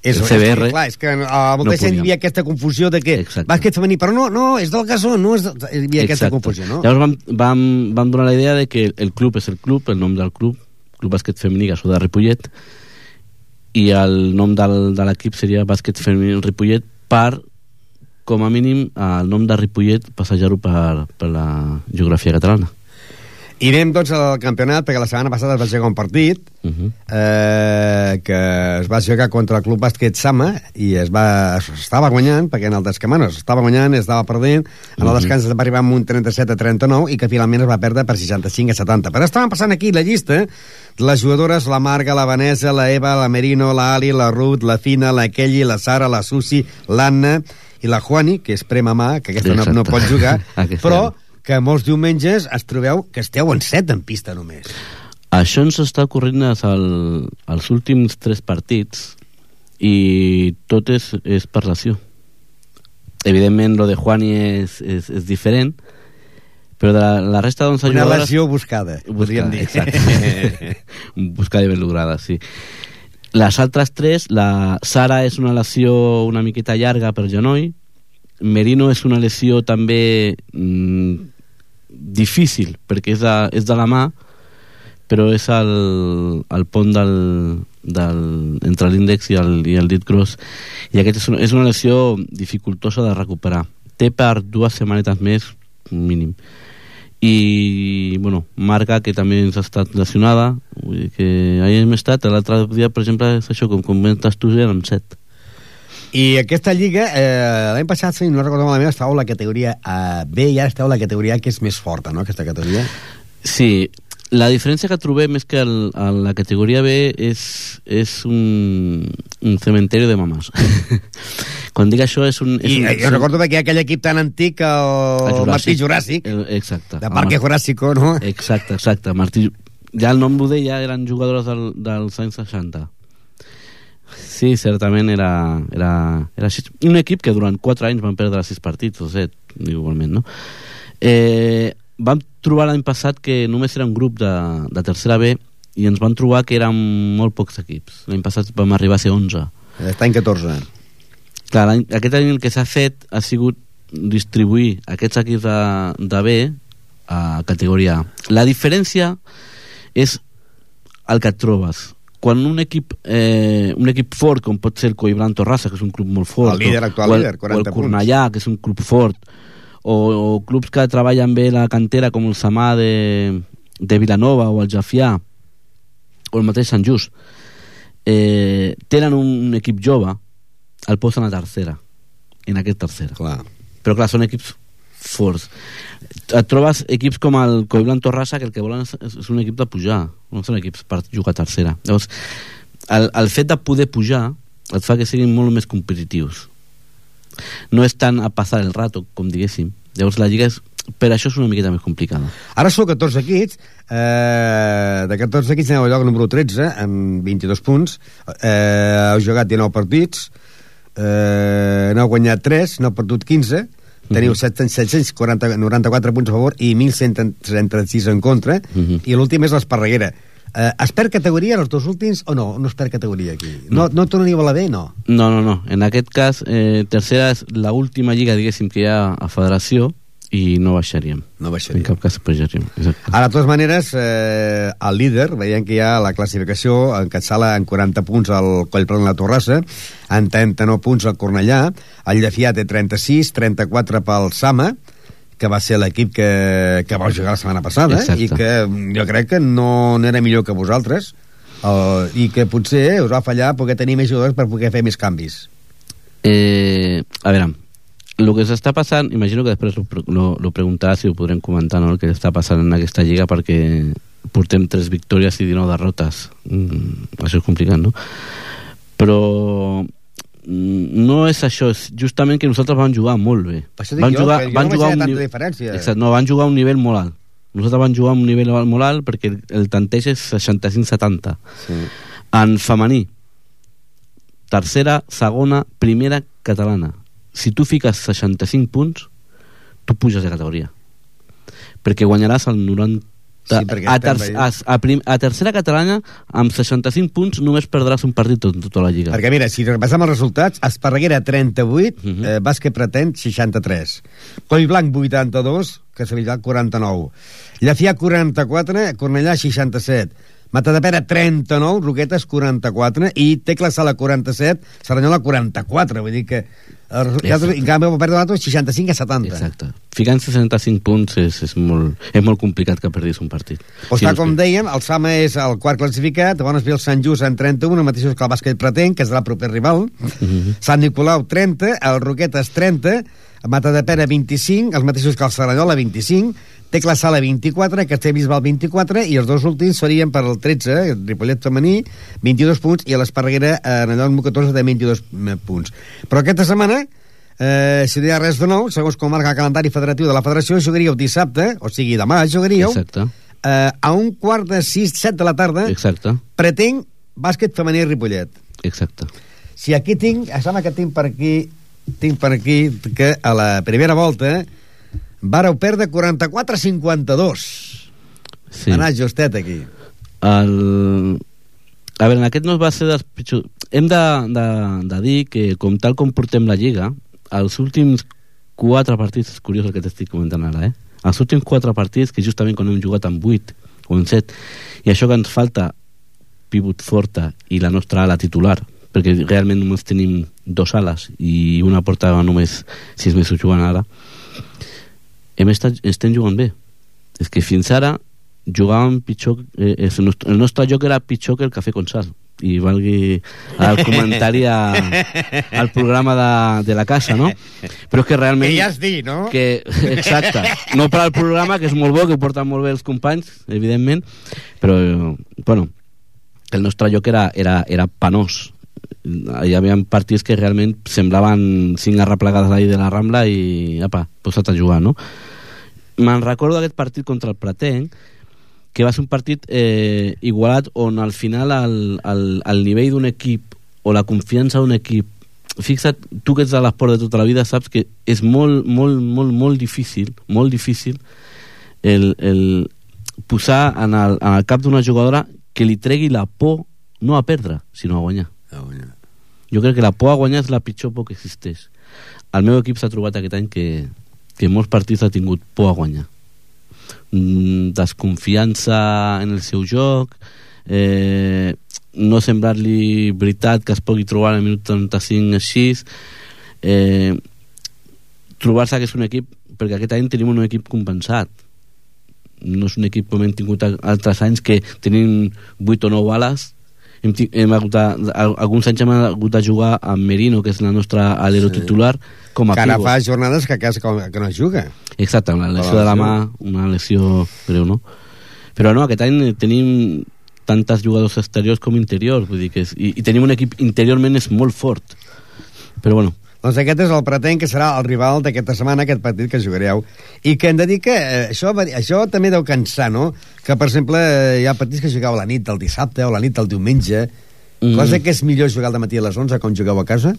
És, el CBR... és, clar, és que a molta no gent hi havia aquesta confusió de que bàsquet femení, però no, no, és del Gasó, no és de... hi havia aquesta Exacte. confusió, no? Llavors vam, vam, vam donar la idea de que el club és el club, el nom del club, Club Bàsquet Femení Gassó de Ripollet, i el nom del, de l'equip seria Bàsquet Femení Ripollet per, com a mínim, el nom de Ripollet passejar-ho per, per la geografia catalana. I anem, doncs, al campionat, perquè la setmana passada es va jugar un partit Uh -huh. eh, que es va jugar contra el Club Bàsquet Sama i es va, es estava guanyant, perquè en el descamano es estava guanyant, es estava perdent, en el Mhm. descans va arribar amb un 37 a 39 i que finalment es va perdre per 65 a 70. Però estaven passant aquí la llista les jugadores, la Marga, la Vanessa, la Eva, la Merino, la Ali, la Ruth, la Fina, la Kelly, la Sara, la Susi, l'Anna i la Juani, que és premamà, que aquesta no, Exacte. no pot jugar, però que molts diumenges es trobeu que esteu en set en pista només. Això ens està ocorrint als, al, als últims tres partits i tot és, és per lesió. Evidentment, lo de Juani és, és, és diferent, però de la, la resta d'11 Una jugadores... lesió buscada, podríem dir. Exacte. buscada i ben lograda, sí. Les altres tres, la Sara és una lesió una miqueta llarga per genoll, Merino és una lesió també mm, difícil, perquè és de, és de la mà, però és el, el pont del, del, entre l'índex i, el, i el dit gros i aquest és una, és una lesió dificultosa de recuperar. Té per dues setmanetes més mínim i bueno, Marga que també ens ha estat lesionada vull dir que ahir hem estat l'altre dia per exemple és això com comentes tu érem set I aquesta lliga, eh, l'any passat, si no recordo malament, estava la categoria eh, B i ara esteu a la categoria que és més forta, no?, aquesta categoria. Sí, la diferència que trobem és que el, el, la categoria B és, és un, un cementeri de mamàs. Quan dic això és un... És I un, eh, jo recordo que aquell equip tan antic, el, el Martí Juràssic, El, exacte. de Parque Jurásico, no? Exacte, exacte. Martí, ja el nom ho deia, eren jugadors del, dels anys 60. Sí, certament era, era, era així. Un equip que durant 4 anys van perdre 6 partits, o 7, igualment, no? Eh, vam trobar l'any passat que només era un grup de, de tercera B i ens van trobar que eren molt pocs equips. L'any passat vam arribar a ser 11. Està en 14. Clar, l'any- aquest any el que s'ha fet ha sigut distribuir aquests equips de, de B a categoria A. La diferència és el que et trobes. Quan un equip, eh, un equip fort, com pot ser el Coibran Torrassa, que és un club molt fort, El líder, actual o el, líder, 40 o el punts. Cornellà, que és un club fort, o, o clubs que treballen bé la cantera, com el Samà de, de Vilanova o el Jafià, o el mateix Sant Just, eh, tenen un equip jove, el posen a tercera, en aquest tercera. Clar. Però clar, són equips forts. Et trobes equips com el Coiblan Torrassa, que el que volen és, és un equip de pujar, no són equips per jugar a tercera. Llavors, el, el fet de poder pujar et fa que siguin molt més competitius. No és tant a passar el rato, com diguéssim. Llavors la lliga és, per això és una miqueta més complicada. Ara sou 14 equips, eh, de 14 equips aneu al lloc número 13, amb 22 punts, eh, heu jugat 19 partits, eh, n'heu guanyat 3, n'heu perdut 15, teniu 794 punts a favor i 1.136 en contra, i l'últim és l'Esparreguera. Eh, es perd categoria els dos últims o no? No es perd categoria aquí. No, no tornaríeu a la B, no? No, no, no. En aquest cas, eh, tercera és l'última lliga, diguéssim, que hi ha a federació i no baixaríem. No baixaríem. En cap cas pujaríem. Exacte. Ara, de totes maneres, eh, el líder, veiem que hi ha la classificació, encatçala en 40 punts el Collplan la Torrassa, en 39 punts el Cornellà, el Llefià té 36, 34 pel Sama, que va ser l'equip que, que va jugar la setmana passada, Exacte. i que jo crec que no n'era millor que vosaltres, uh, i que potser us va fallar poder tenir més jugadors per poder fer més canvis. Eh, a veure, el que s'està passant, imagino que després lo preguntaràs i ho podrem comentar, no?, el que està passant en aquesta lliga perquè portem 3 victòries i 19 derrotes. Mm, això és complicat, no? Però no és això, és justament que nosaltres vam jugar molt bé. Per això dic Van jo, jugar, jo van no jugar un nivell- diferència. Exacte, no, van jugar a un nivell molt alt. Nosaltres vam jugar a un nivell molt alt perquè el, el tanteig és 65-70. Sí. En femení, tercera, segona, primera catalana. Si tu fiques 65 punts, tu puges de categoria. Perquè guanyaràs el 90... Sí, perquè a, ter a, a, prim a tercera catalana, amb 65 punts, només perdràs un partit tot, tota la lliga. Perquè mira, si repassem els resultats, Esparreguera 38, Mhm. eh, Bàsquet Pretén 63, Coll Blanc 82, que se li 49, Llafià 44, Cornellà 67, Matadepera 39, Roquetes 44 i Tecla Sala 47, Cerdanyola 44, vull dir que el, Exacte. en canvi va perdre l'altre 65 a 70. Exacte. Ficant 65 punts és, és, molt, és molt complicat que perdis un partit. O Sí, està, no com dèiem, el Sama és el quart classificat, Bones el Sant Just en 31, el mateixos que el Bàsquet Pretén, que és el proper rival, Mhm. Sant Nicolau 30, el Roquetes 30, Matadepera 25, els mateixos que el Saranyola 25, Tecla Sala 24, Castellbisbal 24 i els dos últims serien per al 13, el Ripollet femení, 22 punts i a l'Esparreguera en allò número 14 de 22 punts. Però aquesta setmana Eh, si no hi ha res de nou, segons com marca el calendari federatiu de la federació, jugaríeu dissabte, o sigui demà jugaríeu, Exacte. eh, a un quart de 6, 7 de la tarda, Exacte, pretenc bàsquet femení Ripollet. exacte. Si aquí tinc, em sembla que tinc per aquí, tinc per aquí que a la primera volta vàreu perdre 44-52. Sí. Anar justet aquí. El... A veure, en aquest no va ser dels pitjors... Hem de, de, de dir que, com tal com portem la Lliga, els últims quatre partits, és curiós el que t'estic comentant ara, eh? Els últims quatre partits, que justament quan hem jugat amb 8 o en 7, i això que ens falta pivot forta i la nostra ala titular, perquè realment només tenim dos ales i una porta només sis mesos jugant ara, hem estat, estem jugant bé. És que fins ara jugàvem pitjor... Eh, el, nostre, el nostre joc era pitjor que el Cafè con Sal. I valgui el comentari a, al programa de, de la casa, no? Però és que realment... Que ja has dit, no? Que, exacte. No per al programa, que és molt bo, que ho porten molt bé els companys, evidentment, però, bueno, el nostre joc era, era, era penós. Hi havia partits que realment semblaven cinc arreplegades d'ahir de la Rambla i, apa, posa't a jugar, no? Me'n recordo aquest partit contra el Pretenc, que va ser un partit eh, igualat on al final el, el, el nivell d'un equip o la confiança d'un equip fixa't, tu que ets de l'esport de tota la vida saps que és molt, molt, molt, molt difícil molt difícil el, el posar en el, en el cap d'una jugadora que li tregui la por no a perdre, sinó a A guanyar. Jo crec que la por a guanyar és la pitjor por que existeix. El meu equip s'ha trobat aquest any que, que molts partits ha tingut por a guanyar. Mm, desconfiança en el seu joc eh, no semblar-li veritat que es pugui trobar al minut 35 així eh, trobar-se que és un equip perquè aquest any tenim un equip compensat. No és un equip com hem tingut altres anys que tenim 8 o 9 bales hem, hem hagut de, al- alguns anys hem hagut de jugar amb Merino que és la nostra alero Sí. titular com a Que ara pivot. fa jornades que, com- que no es juga. Exacte, una lesió de la mà, una lesió greu, no? Però no, aquest any tenim tantes jugadors exteriors com interiors, vull dir que és, i, i tenim un equip interiorment és molt fort. Però bueno, Doncs aquest és el pretent que serà el rival d'aquesta setmana, aquest partit que jugareu. I que hem de dir que eh, això, això també deu cansar, no? Que, per exemple, eh, hi ha partits que jugueu a la nit del dissabte o la nit del diumenge, Mm. cosa que és millor jugar al matí a les 11 quan jugueu a casa.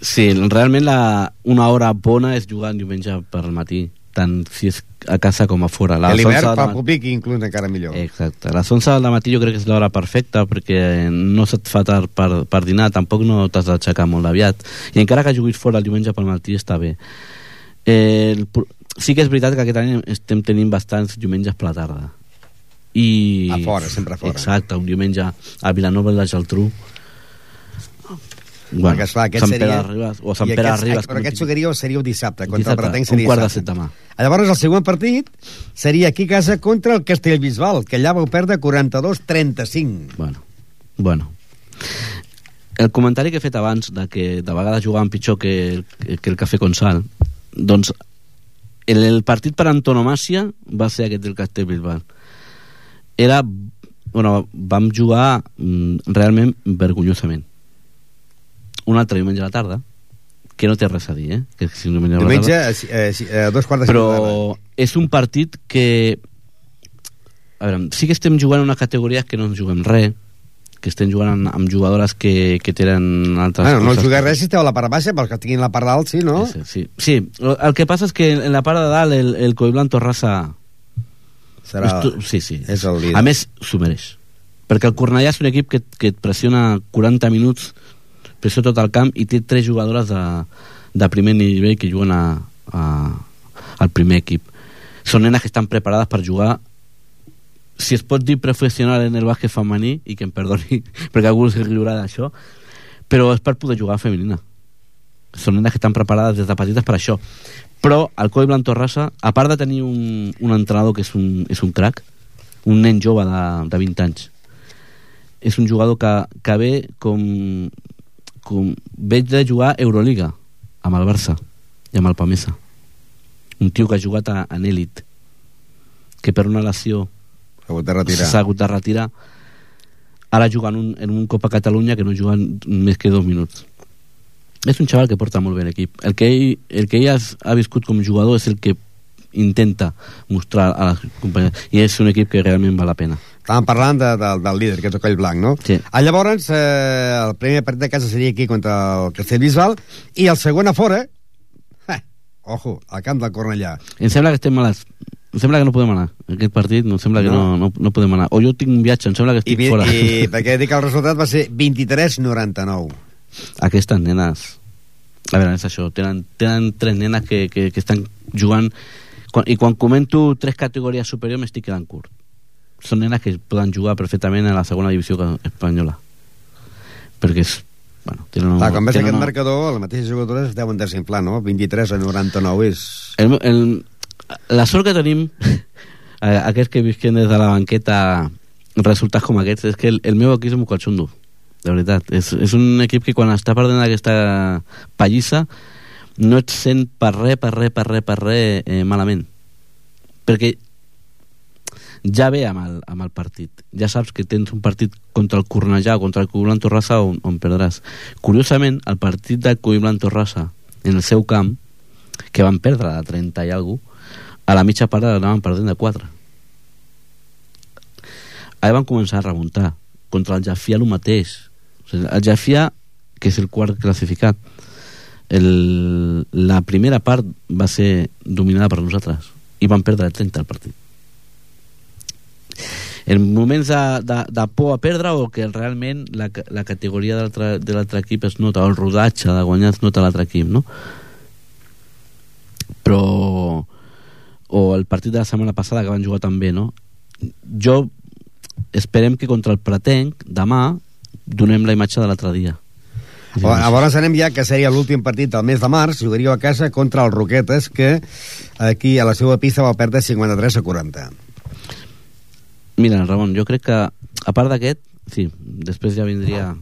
sí, realment la, una hora bona és jugar diumenge per al matí, tant si és a casa com a fora. A Les 11 l'hivern, matí- públic, inclús encara millor. Exacte. A les 11 del matí jo crec que és l'hora perfecta perquè no se't fa tard per, per dinar, tampoc no t'has d'aixecar molt aviat. I encara que juguis fora el diumenge pel matí està bé. Eh, el, sí que és veritat que aquest any estem tenint bastants diumenges per la tarda. I... A fora, sempre a fora. Exacte, un diumenge a Vilanova i la Geltrú. Bueno, Perquè, esclar, aquest Sant seria... Pere Ribes, o Sant Pere aquests- Ribes. Però aquest jugaríeu seríeu dissabte, contra Dissabte, el Pretenc un seria quart de set demà. Llavors, el següent partit seria aquí a casa contra el Castellbisbal, que allà vau perdre 42-35. Bueno, bueno. el comentari que he fet abans de que de vegades jugaven pitjor que, que el Cafè Consal doncs el, el partit per antonomàcia va ser aquest del Castellbilbao era bueno, vam jugar mm, realment vergonyosament un altre diumenge a la tarda que no té res a dir, eh? Que si un diumenge, a eh, si- eh, a dos quarts de però és un partit que a veure, sí que estem jugant una categoria que no ens juguem res que estem jugant amb, amb jugadores que, que tenen altres Bueno, no coses. jugueu res si esteu a la part baixa, però que estiguin a la part dalt, sí, no? Sí, sí. sí, el que passa és que en la part de dalt el, el Coiblan Torrassa Serà- tu- sí, sí. és el líder. a més s'ho mereix perquè el Cornellà és un equip que, que et pressiona 40 minuts pressiona tot el camp i té tres jugadores de, de primer nivell que juguen a, a, al primer equip. Són nenes que estan preparades per jugar si es pot dir professional en el bàsquet femení i que em perdoni perquè algú es riurà d'això però és per poder jugar a femenina. Són nenes que estan preparades des de petites per això. Però el Coi Blanc Torrassa a part de tenir un, un entrenador que és un, és un crack un nen jove de, de 20 anys és un jugador que, que ve com, com veig de jugar Euroliga amb el Barça i amb el Pamesa. Un tio que ha jugat a, en èlit que per una lesió S'ha hagut de retirar. hagut de retirar ara juga en un, en un Copa Catalunya que no juga més que dos minuts. És un xaval que porta molt bé l'equip. El que ell, el que ell ha, ha viscut com jugador és el que intenta mostrar a les companyies i és un equip que realment val la pena Estàvem parlant de, de, del líder, que és el Coll Blanc, no? Sí. Ah, llavors, eh, el primer partit de casa seria aquí contra el Castellbisbal, i el segon a fora, eh, ojo, al camp del Cornellà. em sembla que estem malats em sembla que no podem anar aquest partit no em sembla que no, no, no podem anar o jo tinc un viatge, em sembla que I, estic mi- fora i perquè dic que el resultat va ser 23-99. aquestes nenes a veure, és això tenen, tenen tres nenes que, que, que estan jugant quan, i quan comento tres categories superiors m'estic quedant curt són nenes que poden jugar perfectament a la segona divisió espanyola. Perquè és bueno, tenen, Clar, quan ves tenen aquest una- marcador, les mateixes jugadores es deuen desinflar, no? 23 a 99 és... el, el, la sort que tenim eh, aquests que visquen des de la banqueta resultats com aquests és que el, el meu equip és un calçondo de veritat, és, és un equip que quan està perdent aquesta pallissa no et sent per res, per res, per res, per res eh, malament. Perquè ja ve amb el, amb el partit. Ja saps que tens un partit contra el Cornellà contra el Cuiblan Torrassa on, on perdràs. Curiosament el partit del Cuiblan Torrassa en el seu camp que van perdre de 30 i alguna a la mitja part anaven perdent de 4 ara van començar a remuntar contra el Jafia el mateix. O sigui, el Jafia que és el quart classificat el, la primera part va ser dominada per nosaltres i van perdre de 30 el partit en moments de, de, de por a perdre o que realment la, la categoria de l'altre- equip es nota, el rodatge de guanyar es nota l'altre equip, no? Però o el partit de la setmana passada que van jugar també, no? Jo esperem que contra el Pretenc demà donem la imatge de l'altre dia. Llavors anem ja, que seria l'últim partit del mes de març, jugaríeu a casa contra els Roquetes, que aquí a la seva pista va perdre 53 a 40. Mira, Ramon, jo crec que a part d'aquest, sí, després ja vindria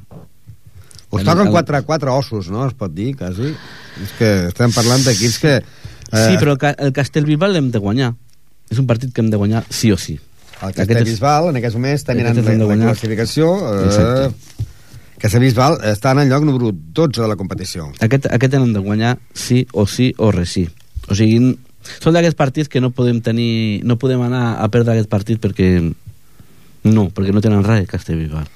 Us El- toquen el- 4 a 4 ossos, no? Es pot dir, quasi. És que estem parlant d'equips que... Eh, Sí, però el, Ca- el Castellbisbal l'hem de guanyar. És un partit que hem de guanyar sí o sí. El Castellbisbal, en aquests moments, aquest en la, la classificació. Eh, Exacte. Castellbisbal està en el lloc número 12 de la competició. Aquest, aquest hem de guanyar sí o sí o res sí. O sigui, són d'aquests partits que no podem tenir... No podem anar a perdre aquest partit perquè... No, perquè no tenen res Castellbisbal.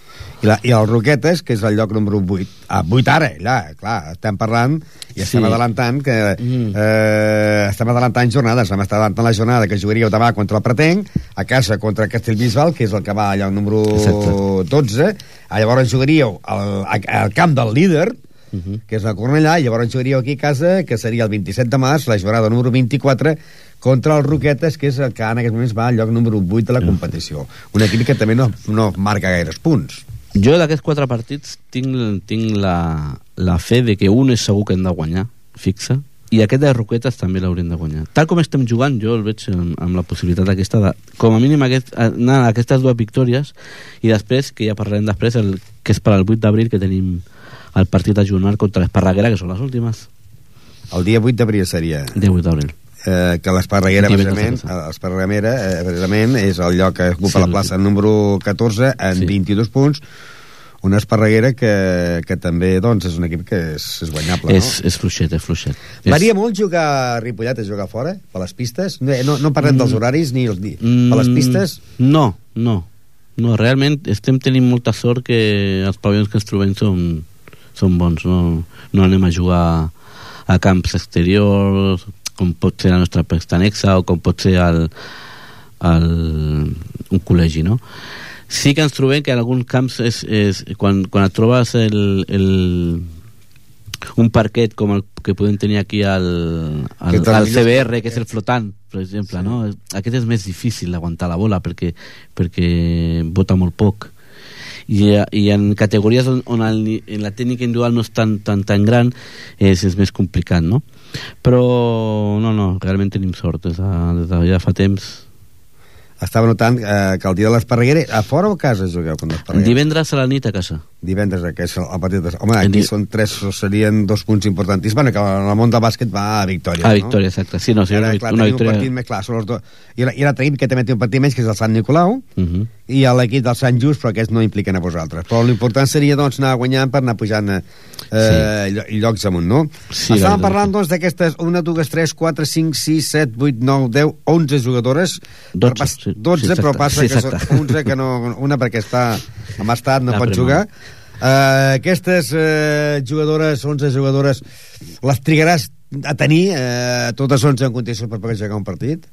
I, la, I el Roquetes, que és el lloc número 8. Ah, 8 ara, allà, clar, estem parlant i estem Sí. adelantant que mm. eh, estem adelantant jornades, estem adelantant la jornada que jugaríeu demà contra el Pretenc, a casa contra Castellbisbal, que és el que va al lloc número Exacte. 12, ah, llavors jugaríeu al, al camp del líder, Mhm. que és la Cornellà, i llavors jugaríeu aquí a casa, que seria el 27 de març, la jornada número 24, contra el Roquetes, que és el que en aquests moments va al lloc número 8 de la competició. Un equip que també no, no marca gaires punts. Jo d'aquests quatre partits tinc, tinc la, la fe de que un és segur que hem de guanyar, fixa, i aquest de Roquetes també l'haurem de guanyar tal com estem jugant jo el veig amb, amb la possibilitat aquesta de, com a mínim aquest, anar a aquestes dues victòries i després, que ja parlarem després el, que és per al 8 d'abril que tenim el partit a jugar contra l'Esparreguera que són les últimes El dia 8 d'abril seria... dia 8 d'abril eh, que l'Esparreguera, precisament, l'Esparreguera, eh, precisament, és el lloc que ocupa Sí, la plaça número 14 en Sí. 22 punts, una Esparreguera que, que també doncs, és un equip que és, és guanyable, és, no? és fluixet, és fluixet Varia molt jugar a Ripollet a jugar fora, per les pistes? No, no, no parlem dels horaris ni els dies. Per les pistes? Mm, No, no. No, realment estem tenint molta sort que els pavellons que ens trobem són, són bons. No, no anem a jugar a camps exteriors, com pot ser la nostra pesta anexa o com pot ser el, el, un col·legi, no? Sí que ens trobem que en alguns camps és, és, quan, quan et trobes el, el, un parquet com el que podem tenir aquí al, al, al CBR, que és el flotant, per exemple, sí. no? Aquest és més difícil d'aguantar la bola perquè, perquè bota molt poc. I, i en categories on, on el, en la tècnica individual no és tan, tan, tan gran és, és més complicat, no? Però no, no, realment tenim sort des de, des de ja fa temps Estava notant eh, que el dia de l'Esparreguera, a fora o a casa jugueu l'Esparreguera? divendres a la nit a casa Divendres, que és el partit de... Home, aquí són tres, serien dos punts importantíssims. Bueno, que el món del bàsquet va a victòria, a no? victòria, exacte sí, no, sí, Ara, clar, una tenim un victòria partit més clar. Són els dos. I, la- I l'altre equip que també té un partit menys, que és el Sant Nicolau, uh -huh. i l'equip del Sant Just, però aquests no impliquen a vosaltres. Però l'important seria doncs, anar guanyant per anar pujant eh, sí. llocs amunt, no? Sí, Estàvem parlant doncs, d'aquestes 1, 2, 3, 4, 5, 6, 7, 8, 9, 10, 11 jugadores. 12, Pas- sí, 12 sí, però passa Sí, que són 11 que no... Una perquè està en estat, no pot jugar. Uh, aquestes uh, jugadores, 11 jugadores, les trigaràs a tenir uh, totes 11 en condicions per poder jugar un partit?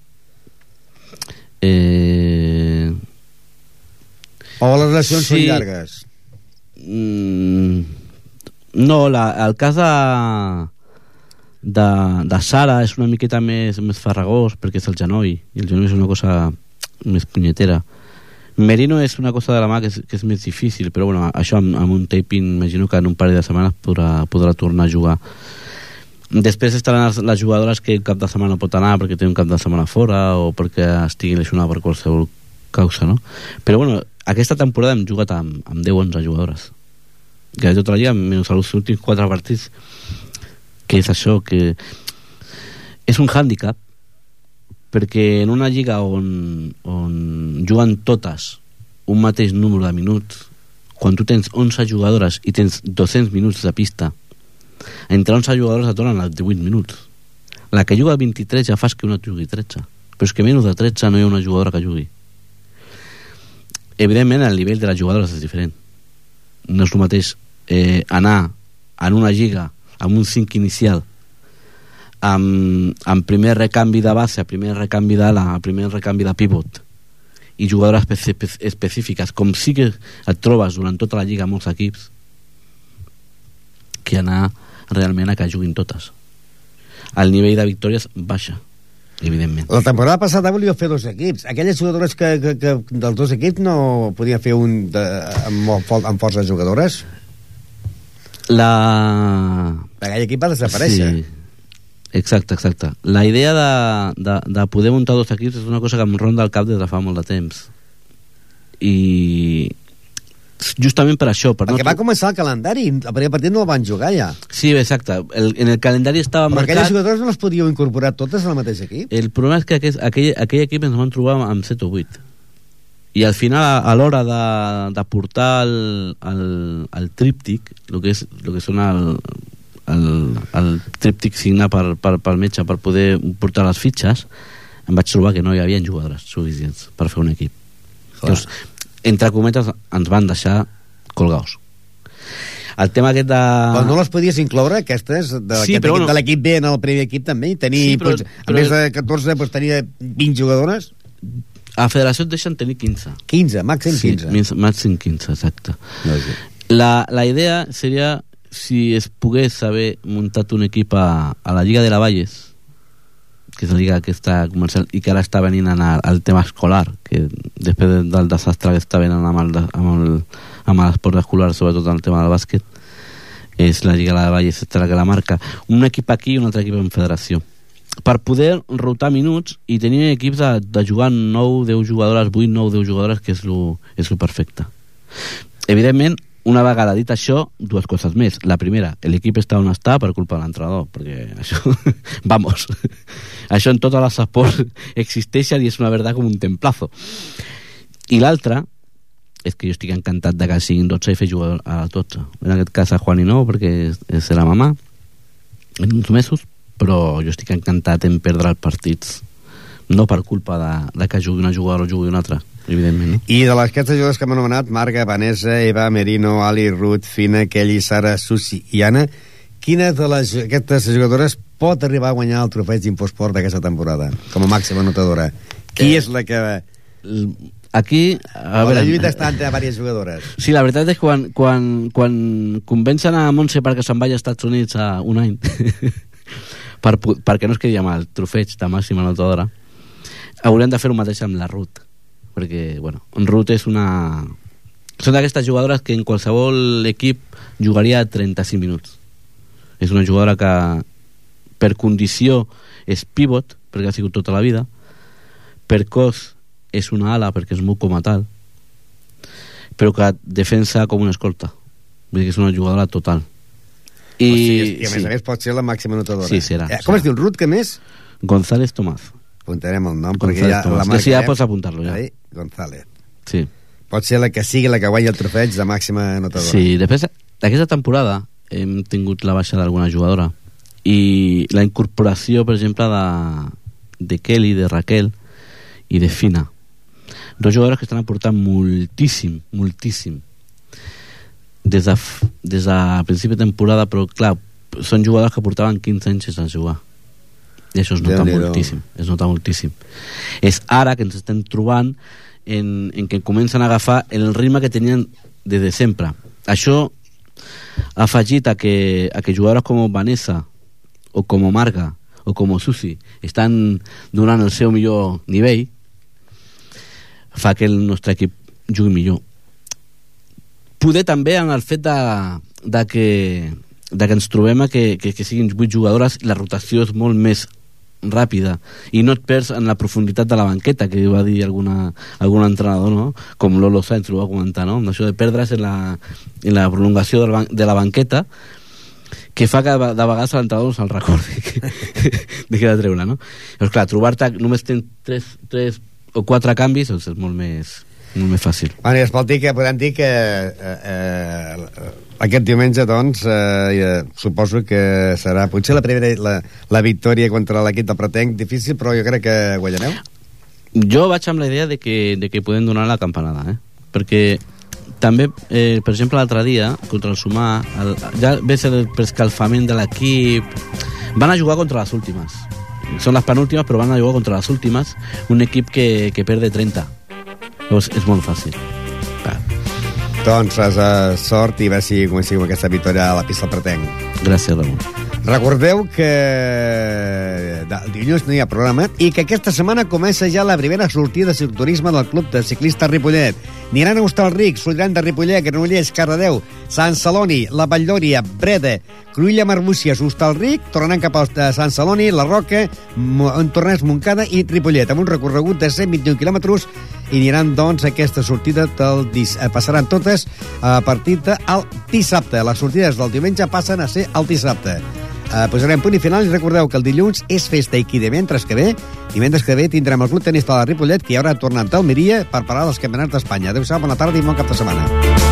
eh, O les lesions Sí. són llargues? Mm, no, la, el cas de, de, de Sara és una miqueta més, més farragós perquè és el genoll i el genoll és una cosa més punyetera Merino és una cosa de la mà que és, que és més difícil però bueno, això amb, amb un taping imagino que en un parell de setmanes podrà, podrà tornar a jugar després estaran les, les jugadores que el cap de setmana pot anar perquè té un cap de setmana fora o perquè estigui lesionada per qualsevol causa no? però bueno, aquesta temporada hem jugat amb, amb 10-11 jugadores que tota la lliga menys els últims 4 partits que és això que és un hàndicap perquè en una lliga on, on juguen totes un mateix número de minuts quan tu tens 11 jugadores i tens 200 minuts de pista entre 11 jugadores et donen els 18 minuts. La que juga 23 ja fas que una jugui 13 però és que menys de 13 no hi ha una jugadora que jugui. Evidentment el nivell de les jugadores és diferent. No és el mateix eh, anar en una lliga amb un 5 inicial amb, amb primer recanvi de base, primer recanvi d'ala, primer recanvi de pivot i jugadores espe espe específiques, com sí que et trobes durant tota la lliga molts equips, que anar realment a que juguin totes. El nivell de victòries baixa, evidentment. La temporada passada volia fer dos equips. Aquelles jugadores que, que, que dels dos equips no podien fer un de, amb, amb força jugadores? La... Aquell equip va desaparèixer. Sí. Exacte, exacte. La idea de, de, de poder muntar dos equips és una cosa que em ronda al cap des de fa molt de temps. I justament per això, per Perquè no... va començar el calendari, el primer partit no el van jugar ja. Sí, exacte. El, en el calendari estava Però aquelles marcat... jugadores no les podíeu incorporar totes al mateix equip? El problema és que aquest, aquell, aquell equip ens vam trobar amb 7 o 8 i al final a, a l'hora de, de portar el, el, el tríptic el que, és, el que són el, el, el tríptic signat per, per, pel metge per poder portar les fitxes em vaig trobar que no hi havia jugadores suficients per fer un equip Llavors, entre cometes ens van deixar colgaus el tema aquest de... Però no les podies incloure, aquestes, de, Sí, sí, però equip, bueno- de l'equip B en el primer equip també? Tenir, Sí, però- doncs, a però- més de 14, doncs, tenia 20 jugadores? a federació et deixen tenir 15 15, màxim 15. Sí, màxim 15, exacte. La, la idea seria si es pogués haver muntat un equip a, a la Lliga de la Valles que és la lliga aquesta comercial i que ara està venint en el, el tema escolar que després de, del desastre que està venint amb el, amb el, amb l'esport escolar sobretot en el tema del bàsquet és la Lliga de la Vall, és la que la marca. Un equip aquí i un altre equip en federació. Per poder rotar minuts i tenir equips de, de jugar 9, 10 jugadores, 8, 9, 10 jugadores, que és lo, és perfecte. Evidentment, una vegada dit això, dues coses més. La primera, l'equip està on està per culpa de l'entrenador, perquè això... Vamos. això en totes les esports existeix i és una veritat com un templazo. I l'altra, és que jo estic encantat de que siguin 12 i fer jugar a les 12. En aquest cas a Juan i no, perquè és la mamà, en uns mesos, però jo estic encantat en perdre els partits. No per culpa de, de que jugui una jugadora o jugui una altra, evidentment. No? I de les aquestes jugadores que hem anomenat, Marga, Vanessa, Eva, Merino, Ali, Ruth, Fina, Kelly, Sara, Susi i Anna, quina de les, aquestes jugadores pot arribar a guanyar el trofeig d'Infosport d'aquesta temporada, com a màxima anotadora? Qui és la que... Aquí, a veure... la lluita està entre diverses jugadores. Sí, la veritat és que quan, quan, quan convencen a Montse perquè se'n vagi als Estats Units a un any per, perquè no es quedi amb el trofeig de màxima anotadora haurem de fer el mateix amb la Ruth perquè, bueno, Ruth és una són d'aquestes jugadores que en qualsevol equip jugaria 35 minuts és una jugadora que per condició és pivot perquè ha sigut tota la vida per cos és una ala perquè es mou com a tal però que defensa com una escolta vull dir que és una jugadora total i, o sigui, i a més a més pot ser la màxima anotadora. Sí, serà, Eh, com serà. es diu, Ruth, que més? González Tomás Apuntarem el nom, perquè González ja Tomás. la Que marcarem. sí, ja pots apuntar-lo, ja. González. sí. Pot ser la que sigui la que guanyi el trofeig de màxima anotadora. Sí, després d'aquesta temporada hem tingut la baixa d'alguna jugadora i la incorporació, per exemple, de, de Kelly, de Raquel i de Fina. Dos jugadores que estan aportant moltíssim, moltíssim des de, des de principi de temporada, però clar, són jugadors que portaven 15 anys sense jugar i això es nota Déu-n'hi-do. moltíssim es nota moltíssim. És ara que ens estem trobant en, en què comencen a agafar el ritme que tenien des de sempre. Això ha afegit a que, a que jugadores com Vanessa o com Marga o com Susi estan donant el seu millor nivell fa que el nostre equip jugui millor. Poder també en el fet de, de que de que ens trobem a que, que, que siguin 8 jugadores i la rotació és molt més ràpida i no et perds en la profunditat de la banqueta que va dir alguna, algun entrenador no? com Lolo Sainz ho va comentar no? això de perdre's en la, en la prolongació de la, de la banqueta que fa que de de vegades l'entrenador no se'l recordi que, de què de treure no? Llavors, clar, trobar-te només tens 3, 3 o 4 canvis doncs és molt més, molt més fàcil Bueno, i es pot dir que podem dir que eh, eh, aquest diumenge, doncs, eh, eh, suposo que serà potser la primera la, la victòria contra l'equip de Pretenc, difícil, però jo crec que guanyareu. jo vaig amb la idea de que, de que podem donar la campanada, eh? perquè també, eh, per exemple, l'altre dia, contra el Sumar, el, ja ves el prescalfament de l'equip, van a jugar contra les últimes. Són les penúltimes, però van a jugar contra les últimes, un equip que, que perde 30. Llavors, és molt fàcil. Doncs res, eh, sort i a veure si comencem aquesta victòria a la pista del Pretenc. Gràcies, Ramon. Recordeu que el dilluns no hi ha programa i que aquesta setmana comença ja la primera sortida de cicloturisme del Club de Ciclistes Ripollet. Aniran a Hostalric, sortiran de Ripollet, Granollers, Cardedeu, Sant Celoni, La Valldòria, Breda, Cruïlla, Marbúcies, Hostalric, tornaran cap a Sant Celoni, La Roca, Mo- Tornès, Montcada i Ripollet, amb un recorregut de 121 quilòmetres i aniran, doncs, aquesta sortida del dis... eh, passaran totes a partir del dissabte. Les sortides del diumenge passen a ser el dissabte. Uh, posarem punt i final i recordeu que el dilluns és festa i qui divendres que ve divendres que ve tindrem el club tenista de la Ripollet que hi haurà tornat d'Almeria per parar dels campionats d'Espanya. Adéu-siau, bona tarda i bon cap de setmana.